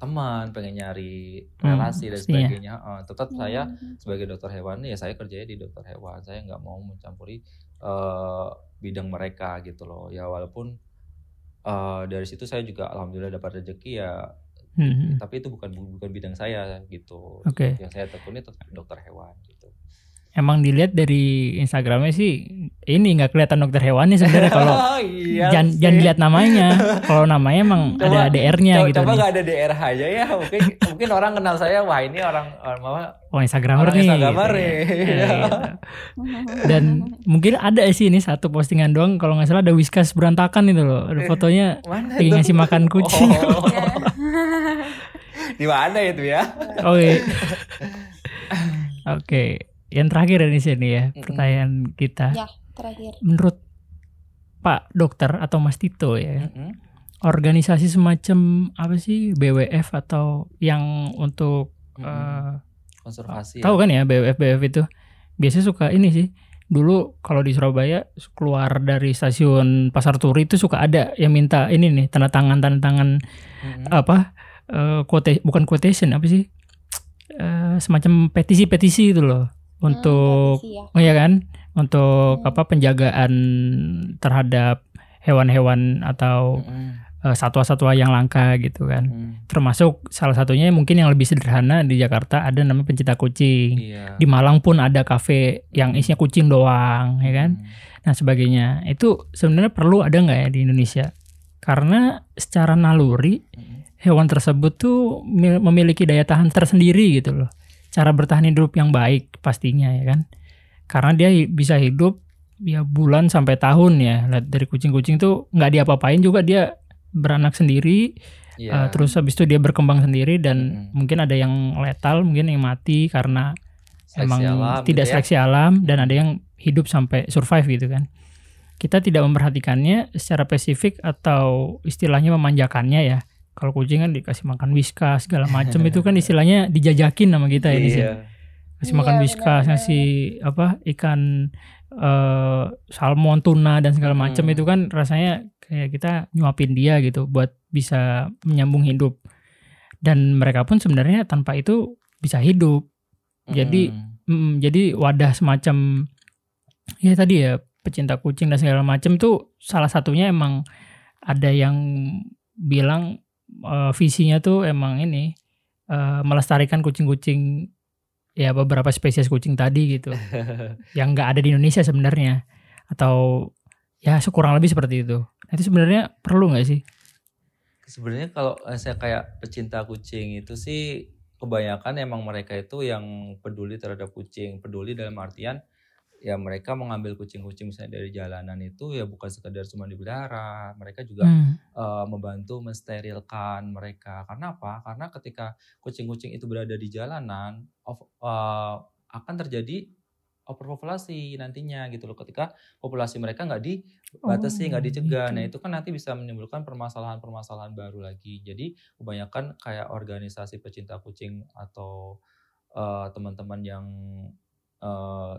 teman, pengen nyari Hmm, relasi dan pastinya. sebagainya. Heeh, tetap saya Hmm. sebagai dokter hewan ya saya kerjanya di dokter hewan. Saya nggak mau mencampuri eh, bidang mereka gitu loh. Ya walaupun eh, dari situ saya juga alhamdulillah dapat rezeki ya, Hmm, tapi itu bukan bukan bidang saya gitu. Oke. Yang saya tekuni tetap dokter hewan gitu. Emang dilihat dari Instagramnya sih ini nggak kelihatan dokter hewannya sebenarnya kalau <laughs> Iya jangan jangan dilihat namanya. Kalau namanya emang <laughs> Coba- ada DR-nya coba, gitu. Coba nggak ada DR aja ya. Mungkin mungkin orang kenal saya wah ini orang orang apa Oh Instagramer orang nih. Instagramer gitu ya. nih. Iya, gitu. <laughs> Dan mungkin ada sih ini satu postingan doang kalau nggak salah ada whiskas berantakan itu loh. Ada fotonya Mana lagi ngasih makan kucing. Oh. Di mana itu ya? Oke. Oke, yang terakhir dari sini ya Mm-mm. pertanyaan kita. Ya. Terakhir. Menurut Pak Dokter atau Mas Tito ya, Mm-mm. organisasi semacam apa sih BWF atau yang untuk Mm-mm. eh, konservasi. tahu kan ya BWF BWF itu biasanya suka ini sih. Dulu kalau di Surabaya keluar dari stasiun Pasar Turi itu suka ada yang minta ini nih tanda tangan tanda tangan Mm-mm. apa eh, quote bukan quotation apa sih Eh, semacam petisi-petisi itu loh untuk Hmm, ya. oh ya kan untuk Hmm. apa penjagaan terhadap hewan-hewan atau Mm-mm. eh, satwa-satwa yang langka gitu kan Mm. termasuk salah satunya mungkin yang lebih sederhana di Jakarta ada namanya pencinta kucing Iya. di Malang pun ada kafe yang isinya kucing doang ya kan Mm. nah sebagainya itu sebenarnya perlu ada nggak ya di Indonesia karena secara naluri Mm-mm. hewan tersebut tuh mi- memiliki daya tahan tersendiri gitu loh. Cara bertahan hidup yang baik pastinya ya kan. Karena dia bisa hidup ya bulan sampai tahun ya. Lihat dari kucing-kucing tuh nggak diapa-apain juga dia beranak sendiri. Iya. eh, terus habis itu dia berkembang sendiri dan Mm-mm. mungkin ada yang letal, mungkin yang mati karena Seleksi emang alam tidak gitu ya. seleksi alam dan ada yang hidup sampai survive gitu kan. Kita tidak memperhatikannya secara spesifik atau istilahnya memanjakannya ya. Kalau kucing kan dikasih makan whiskas segala macam <laughs> itu kan istilahnya dijajakin sama kita ya di sini. Iya. Kasih Iya, makan whiskas, ngasih apa ikan eh, salmon, tuna dan segala macam Hmm. itu kan rasanya kayak kita nyuapin dia gitu buat bisa menyambung hidup. Dan mereka pun sebenarnya tanpa itu bisa hidup. Jadi, Mm-mm. Mm, jadi wadah semacam ya tadi ya pecinta kucing dan segala macam tuh salah satunya emang ada yang bilang eh, visinya tuh emang ini eh, melestarikan kucing-kucing ya beberapa spesies kucing tadi gitu <laughs> yang nggak ada di Indonesia sebenarnya atau ya kurang lebih seperti itu. Nah, itu sebenarnya perlu nggak sih? Sebenarnya kalau saya kayak pecinta kucing itu sih kebanyakan emang mereka itu yang peduli terhadap kucing, peduli dalam artian ya mereka mengambil kucing-kucing misalnya dari jalanan itu ya bukan sekedar cuma dipelihara, mereka juga Hmm. eh, membantu mensterilkan mereka. Karena apa? Karena ketika kucing-kucing itu berada di jalanan, of- eh, akan terjadi overpopulasi nantinya gitu loh. Ketika populasi mereka nggak dibatasi, nggak Oh, dicegah, gitu. nah itu kan nanti bisa menimbulkan permasalahan-permasalahan baru lagi. Jadi kebanyakan kayak organisasi pecinta kucing atau eh, teman-teman yang eh,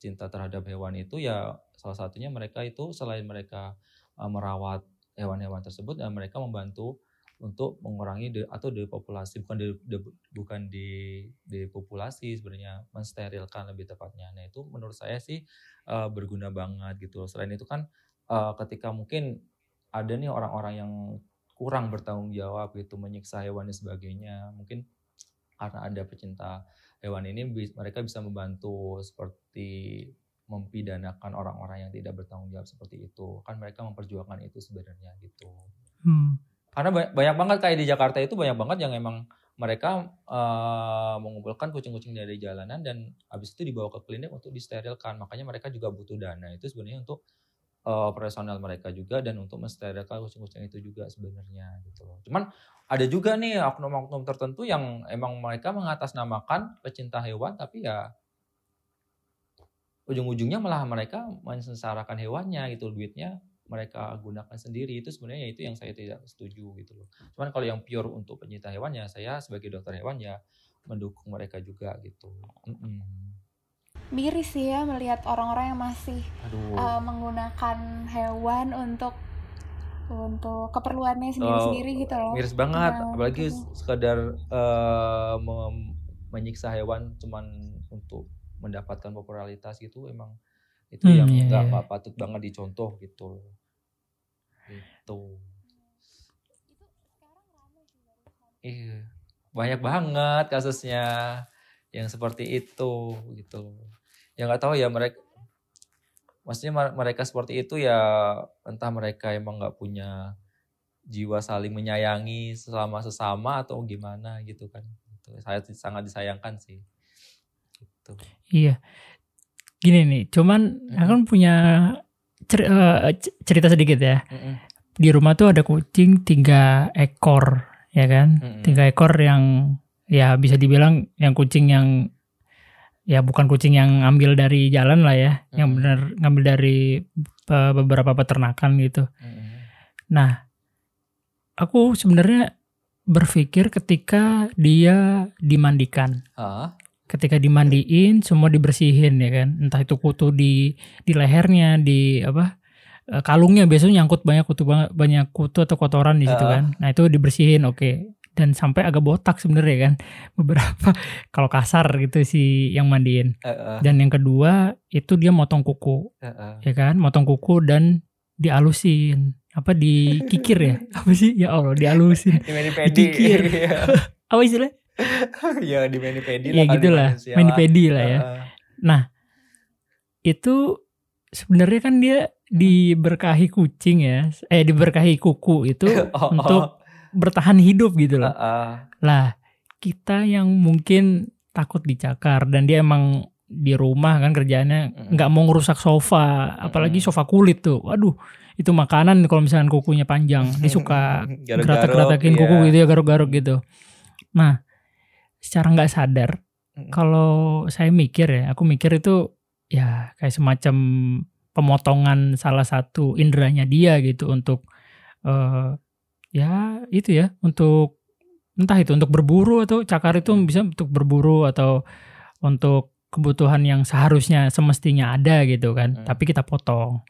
cinta terhadap hewan itu ya salah satunya mereka itu selain mereka uh, merawat hewan-hewan tersebut dan mereka membantu untuk mengurangi de, atau depopulasi bukan de, de- bukan di depopulasi sebenarnya mensterilkan lebih tepatnya. Nah itu menurut saya sih uh, berguna banget gitu. Selain itu kan uh, ketika mungkin ada nih orang-orang yang kurang bertanggung jawab gitu menyiksa hewan dan sebagainya mungkin karena ada pecinta hewan ini mereka bisa membantu seperti mempidanakan orang-orang yang tidak bertanggung jawab seperti itu. Kan mereka memperjuangkan itu sebenarnya gitu. Hmm. karena ba- banyak banget kayak di Jakarta itu banyak banget yang emang mereka eh, mengumpulkan kucing-kucing dari jalanan dan habis itu dibawa ke klinik untuk disterilkan. Makanya mereka juga butuh dana itu sebenarnya untuk eh, personel mereka juga dan untuk mensterilkan kucing-kucing itu juga sebenarnya gitu loh cuman ada juga nih oknum-oknum tertentu yang emang mereka mengatasnamakan pecinta hewan tapi ya ujung-ujungnya malah mereka mensensarakan hewannya gitu duitnya mereka gunakan sendiri itu sebenarnya itu yang saya tidak setuju gitu loh. Cuman kalau yang pure untuk pencinta hewan ya saya sebagai dokter hewan ya mendukung mereka juga gitu. Mm-mm. Miris sih ya melihat orang-orang yang masih Aduh. uh, menggunakan hewan untuk untuk keperluannya sendiri-sendiri gitu loh. Miris banget, Nah, apalagi betul. sekadar eh, mem- menyiksa hewan cuman untuk mendapatkan popularitas gitu emang itu Hmm, yang iya, nggak iya. nggak patut banget dicontoh gitu. Itu. Iya, banyak banget kasusnya yang seperti itu gitu. Ya nggak tahu ya mereka, maksudnya mer- mereka seperti itu ya entah mereka emang nggak punya jiwa saling menyayangi selama sesama atau gimana gitu kan. Saya sangat disayangkan sih. Gitu. Iya. Gini nih, cuman Mm-mm. aku kan punya cer- eh, cerita sedikit ya. Mm-mm. Di rumah tuh ada kucing tiga ekor, ya kan? Mm-mm. Tiga ekor yang ya bisa dibilang yang kucing yang ya bukan kucing yang ngambil dari jalan lah ya, yang Mm-mm. benar ngambil dari eh, beberapa peternakan gitu. Mm-mm. Nah, aku sebenarnya berpikir ketika dia dimandikan. Hah? ketika dimandiin semua dibersihin ya kan entah itu kutu di di lehernya di apa eh, kalungnya biasanya nyangkut banyak kutu banyak kutu atau kotoran di situ Heeh. kan nah itu dibersihin oke dan sampai agak botak sebenarnya kan. Beberapa <laughs> kalau kasar gitu si yang mandiin. Eh, eh, dan yang kedua itu dia motong kuku. Eh, eh. ya kan? Motong kuku dan dialusin. Apa dikikir ya? <laughs> Apa sih? Ya Allah dialusin. <laughs> Di. Dikikir. Iya. apa istilah ya di manipedi ya lah kali gitulah. manipedi lah ya. Heeh. itu sebenarnya kan dia diberkahi kucing ya, eh diberkahi kuku itu Oh, untuk oh. Bertahan hidup gitu loh. Heeh. Lah kita yang mungkin takut dicakar dan dia emang di rumah kan kerjaannya nggak mau ngerusak sofa, apalagi sofa kulit tuh. Waduh, itu makanan kalau misalkan kukunya panjang, dia suka <laughs> geratak-geratakin kuku gitu ya garuk-garuk gitu. Nah, secara nggak sadar kalau saya mikir ya, aku mikir itu ya kayak semacam pemotongan salah satu inderanya dia gitu untuk eh ya itu ya untuk entah itu untuk berburu atau cakar itu bisa untuk berburu atau untuk kebutuhan yang seharusnya semestinya ada gitu kan, Mm. tapi kita potong.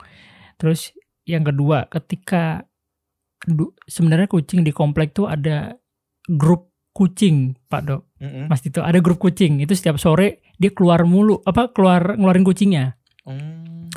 Terus yang kedua, ketika sebenarnya kucing di komplek tuh ada grup kucing, Pak Dok. Mm-mm. Mas Tito ada grup kucing itu setiap sore dia keluar mulu apa keluar ngeluarin kucingnya Mm.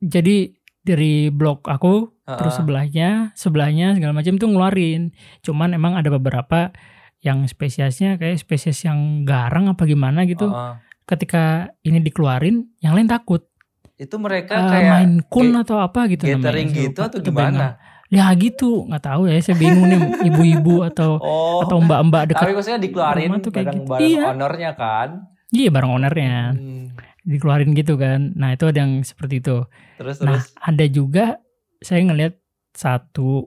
jadi dari blok aku terus Heeh. sebelahnya sebelahnya segala macam tuh ngeluarin cuman emang ada beberapa yang spesiesnya kayak spesies yang garang apa gimana gitu Heeh. ketika ini dikeluarin yang lain takut itu mereka Eh, kayak main kun ge- atau apa gitu gathering saya gitu atau gimana ya gitu nggak tahu ya saya bingung nih <laughs> ibu-ibu atau oh atau mbak-mbak dekat tapi maksudnya dikeluarin tuh kayak bareng gitu. Iya. ownernya kan iya bareng ownernya Hmm. Dikeluarin gitu kan nah itu ada yang seperti itu terus Nah, terus ada juga saya ngelihat satu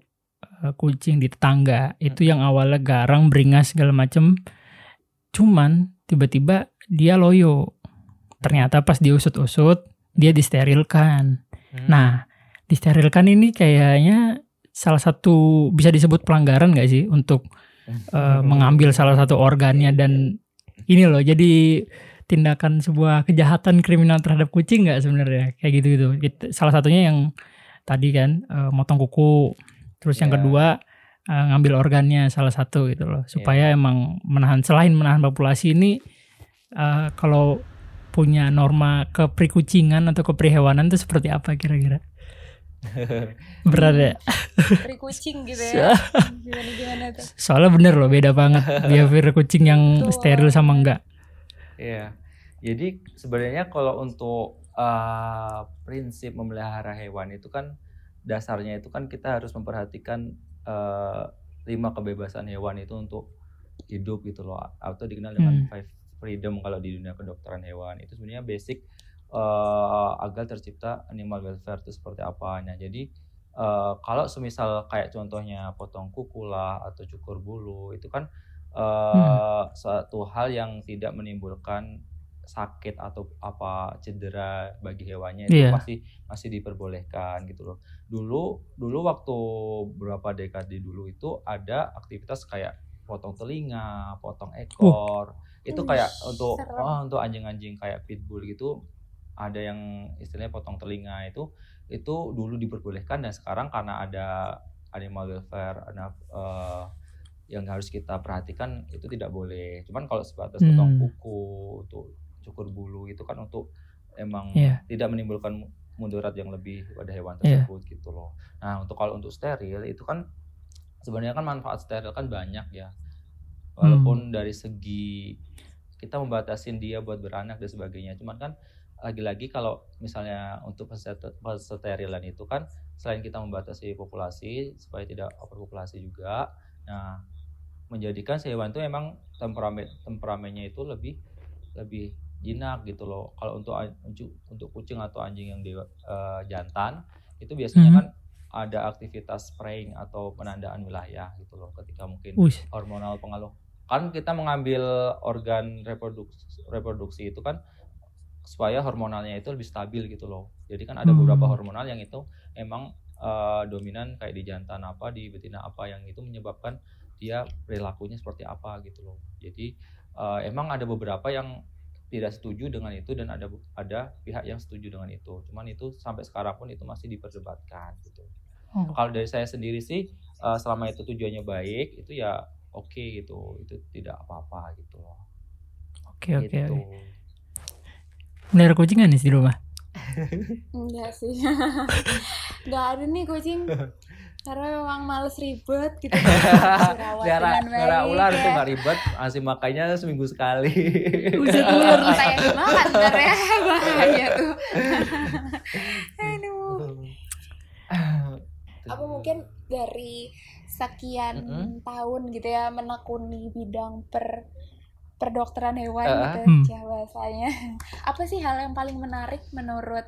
eh, kucing di tetangga itu Hmm. yang awalnya garang, beringas segala macem. Cuman tiba-tiba dia loyo. Ternyata pas diusut-usut dia disterilkan. Hmm. Nah, disterilkan ini kayaknya salah satu bisa disebut pelanggaran nggak sih untuk eh, mengambil salah satu organnya dan ini loh jadi tindakan sebuah kejahatan kriminal terhadap kucing nggak sebenarnya kayak gitu gitu salah satunya yang tadi kan eh, motong kuku terus yang Ya. kedua eh, ngambil organnya salah satu gitu loh supaya emang menahan selain menahan populasi ini eh, kalau punya norma keprikucingan atau keprihewanan itu seperti apa kira-kira <laughs> berat ya Dari kucing gitu ya. <laughs> Gimana gimana tuh? soalnya bener loh beda banget <laughs> behavior kucing yang Betul. steril sama enggak Iya. Jadi sebenarnya kalau untuk uh, prinsip memelihara hewan itu kan dasarnya itu kan kita harus memperhatikan uh, lima kebebasan hewan itu untuk hidup gitu loh atau dikenal dengan Hmm. five freedom kalau di dunia kedokteran hewan itu sebenarnya basic uh, agar tercipta animal welfare itu seperti apa. Nah jadi uh, kalau semisal kayak contohnya potong kuku lah atau cukur bulu itu kan uh, suatu hal yang tidak menimbulkan sakit atau apa cedera bagi hewannya itu Iya. masih masih diperbolehkan gitu loh. Dulu dulu waktu berapa dekade dulu itu ada aktivitas kayak potong telinga, potong ekor. Itu Wih, kayak untuk serem. oh, untuk anjing-anjing kayak pitbull gitu ada yang istilahnya potong telinga itu itu dulu diperbolehkan dan sekarang karena ada animal welfare, nah, eh, yang harus kita perhatikan itu tidak boleh. Cuman kalau sebatas potong Hmm. kuku, untuk cukur bulu itu kan untuk emang Iya. tidak menimbulkan mudarat yang lebih pada hewan Iya. tersebut gitu loh. Nah untuk kalau untuk steril itu kan sebenarnya kan manfaat steril kan banyak ya. Walaupun Hmm. dari segi kita membatasin dia buat beranak dan sebagainya. Cuman kan lagi-lagi kalau misalnya untuk pesterilan itu kan selain kita membatasi populasi supaya tidak overpopulasi juga, nah menjadikan si hewan itu emang temperamen temperamennya itu lebih lebih jinak gitu loh. Kalau untuk untuk- untuk kucing atau anjing yang dewa, eh, jantan itu biasanya Mhm. kan ada aktivitas spraying atau penandaan wilayah gitu loh ketika mungkin Us. hormonal pengaruh kan kita mengambil organ reproduksi reproduksi itu kan supaya hormonalnya itu lebih stabil gitu loh jadi kan ada Hmm. beberapa hormonal yang itu emang eh, dominan kayak di jantan apa di betina apa yang itu menyebabkan dia perilakunya seperti apa gitu loh jadi eh, emang ada beberapa yang tidak setuju dengan itu dan ada ada pihak yang setuju dengan itu cuman itu sampai sekarang pun itu masih diperdebatkan gitu Oh. kalau dari saya sendiri sih eh, selama itu tujuannya baik itu ya oke gitu itu tidak apa-apa gitu loh Oke oke gitu. oke. Melihara kucing nggak nih di rumah? <laughs> Enggak sih. <laughs> Enggak ada nih kucing. <laughs> Karena memang males ribet gitu. <laughs> Melihara baik, ular ya. itu nggak ribet masih makanya seminggu sekali Buset, Ular kita yang dimakan ntar ya <laughs> bahaya tuh. <laughs> Aduh. Apa mungkin dari sekian Mm-mm. tahun gitu ya menekuni bidang per perdokteran hewan Uh-uh. gitu Hmm. ya bahasanya. Apa sih hal yang paling menarik menurut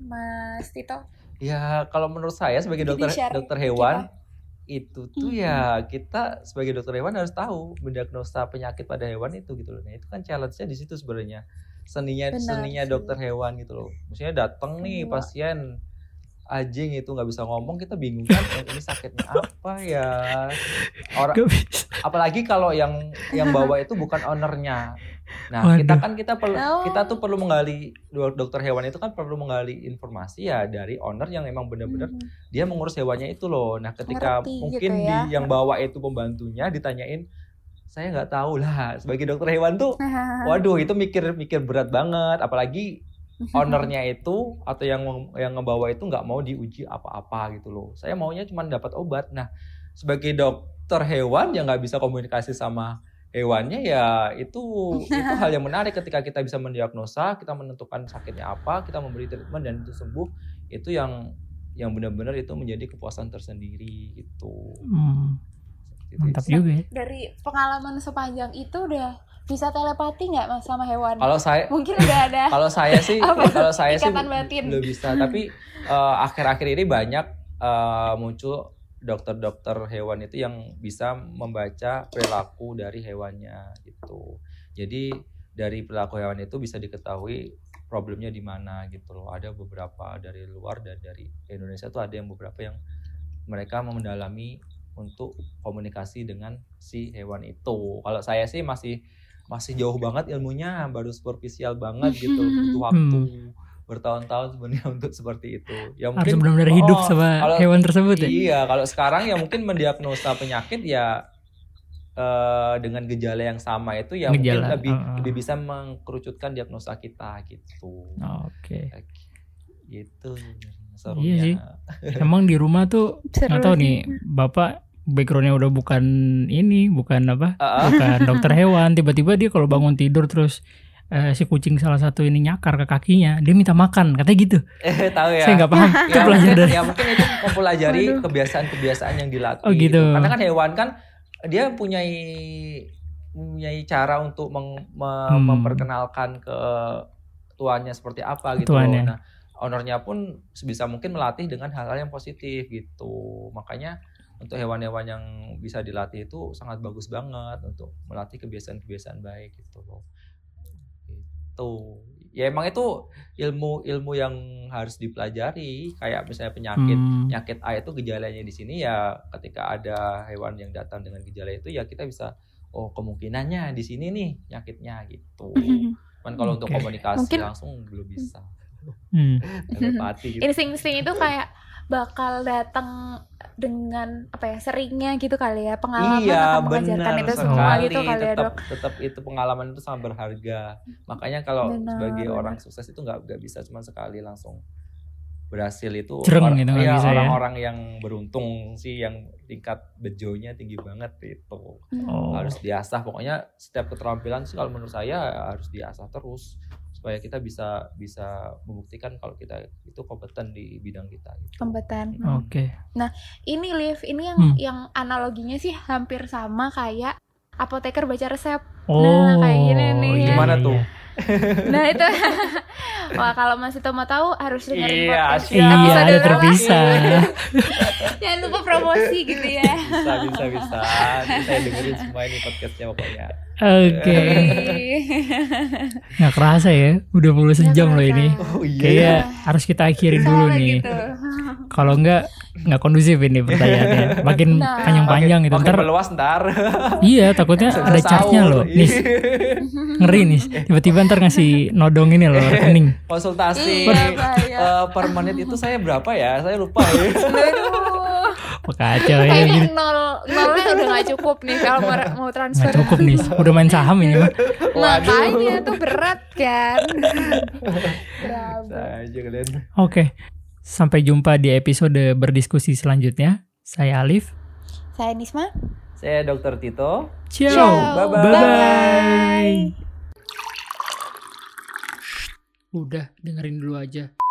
Mas Tito? Ya kalau menurut saya sebagai Jadi dokter share dokter hewan kita. itu tuh Mhm. ya kita sebagai dokter hewan harus tahu mendiagnosa penyakit pada hewan itu gitu loh nah itu kan challenge-nya di situ sebenarnya seninya Benar seninya sih. dokter hewan gitu loh maksudnya datang nih Iya. pasien anjing itu nggak bisa ngomong kita bingung kan eh, ini sakitnya apa ya <laughs> orang apalagi kalau yang yang bawa itu bukan ownernya nah kita Waduh. kan kita perlu Oh. kita tuh perlu menggali dok- dokter hewan itu kan perlu menggali informasi ya dari owner yang memang benar-benar Hmm. dia mengurus hewannya itu loh. Nah, ketika Ngerti mungkin gitu ya. di yang bawa itu pembantunya ditanyain, saya nggak tahu lah. Sebagai dokter hewan tuh, <laughs> waduh itu mikir-mikir berat banget. Apalagi <laughs> ownernya itu atau yang yang ngebawa itu nggak mau diuji apa-apa gitu loh. Saya maunya cuma dapat obat. Nah, sebagai dokter hewan yang nggak bisa komunikasi sama hewannya ya itu <laughs> itu hal yang menarik ketika kita bisa mendiagnosa, kita menentukan sakitnya apa, kita memberi treatment dan itu sembuh. Itu yang yang benar-benar itu menjadi kepuasan tersendiri gitu. Hmm, Seperti mantap sih. juga ya. Dari pengalaman sepanjang itu udah bisa telepati nggak mas sama hewan? Kalau saya <laughs> Mungkin udah ada. <laughs> kalau saya sih kalau saya sih batin. belum bisa tapi eh, akhir-akhir ini banyak eh, muncul dokter-dokter hewan itu yang bisa membaca perilaku dari hewannya gitu. Jadi dari perilaku hewan itu bisa diketahui problemnya di mana gitu loh. Ada beberapa dari luar dan dari Indonesia tuh ada yang beberapa yang mereka mendalami untuk komunikasi dengan si hewan itu. Kalau saya sih masih masih jauh banget ilmunya baru superficial banget gitu. <laughs> Butuh waktu bertahun-tahun sebenarnya <laughs> untuk seperti itu ya Harus mungkin benar-benar hidup oh, sama kalau- hewan tersebut ya. iya kalau sekarang ya mungkin mendiagnosa penyakit ya eh, dengan gejala yang sama itu ya mungkin Gejala, lebih uh-uh. lebih bisa mengkerucutkan diagnosa kita gitu Oke. gitu Iya serunya sih. <laughs> Emang di rumah tuh Seru nggak tahu sih. nih, bapak backgroundnya udah bukan ini, bukan apa, Ah, ah. bukan dokter <laughs> hewan. Tiba-tiba dia kalau bangun tidur terus eh, si kucing salah satu ini nyakar ke kakinya, dia minta makan, katanya gitu. eh tahu ya Saya nggak paham. itu ya, pelajar mungkin, dari. ya mungkin itu mempelajari kebiasaan-kebiasaan yang dilatih Oh, gitu. Karena kan hewan kan dia punya punya cara untuk meng- me- Hmm. memperkenalkan ke tuannya seperti apa gitu Tuannya. Nah, ownernya pun sebisa mungkin melatih dengan hal-hal yang positif gitu. Makanya untuk hewan-hewan yang bisa dilatih itu sangat bagus banget untuk melatih kebiasaan-kebiasaan baik gitu loh. Itu. Ya emang itu ilmu-ilmu yang harus dipelajari kayak misalnya penyakit Hmm, penyakit A itu gejalanya di sini ya ketika ada hewan yang datang dengan gejala itu ya kita bisa oh kemungkinannya di sini nih penyakitnya gitu. Cuman kalau untuk Oke. komunikasi Mungkin- langsung belum bisa. hmm. <laughs> Telepati <laughs> gitu. Insting-insting itu kayak bakal datang dengan apa ya seringnya gitu kali ya pengalaman iya, akan mengajarkan itu semua sekali. gitu kali ya tetap, dok tetap itu pengalaman itu sangat berharga. Makanya kalau Benar, sebagai benar. orang sukses itu nggak nggak bisa cuma sekali langsung berhasil itu orang- gitu, nggak iya, ya. orang-orang yang beruntung sih yang tingkat bejonya tinggi banget itu Hmm. Oh. harus diasah pokoknya setiap keterampilan sih kalau menurut saya harus diasah terus supaya kita bisa bisa membuktikan kalau kita itu kompeten di bidang kita gitu. kompeten Oke. ini Liv ini yang Hmm. yang analoginya sih hampir sama kayak apoteker baca resep Oh. Nah, kayak gini nih. iya, Gimana iya, tuh? iya. nah itu <laughs> wah kalau masih mau tahu harus dengerin Iya, podcast siap. Iya, episode ada berapa? terpisah. <laughs> jangan lupa promosi gitu ya bisa bisa bisa saya dengerin semua ini podcastnya pokoknya Oke. <laughs> Nggak kerasa ya, udah mulai sejam loh ini. oh Kayaknya harus kita akhirin dulu nih. gitu. Kalau enggak, nggak kondusif ini pertanyaannya. <laughs> Makin Nah. panjang-panjang gitu. Makin Ntar, meluas ntar <laughs> iya takutnya ada chartnya loh. Nih, ngeri nih. Tiba-tiba ntar ngasih nodong ini loh, rekening. konsultasi Iya, eh, per menit itu saya berapa ya saya lupa ya kacau ya gini. Kayaknya nol nolnya udah gak cukup nih kalau mau, mau transfer. Nggak cukup nih, udah main saham ini mah. Makanya tuh berat kan. Oke, sampai jumpa di episode berdiskusi selanjutnya. Saya Alif. Saya Nisma. saya dokter Tito Ciao. Ciao. Bye-bye. Bye-bye. Udah, dengerin dulu aja.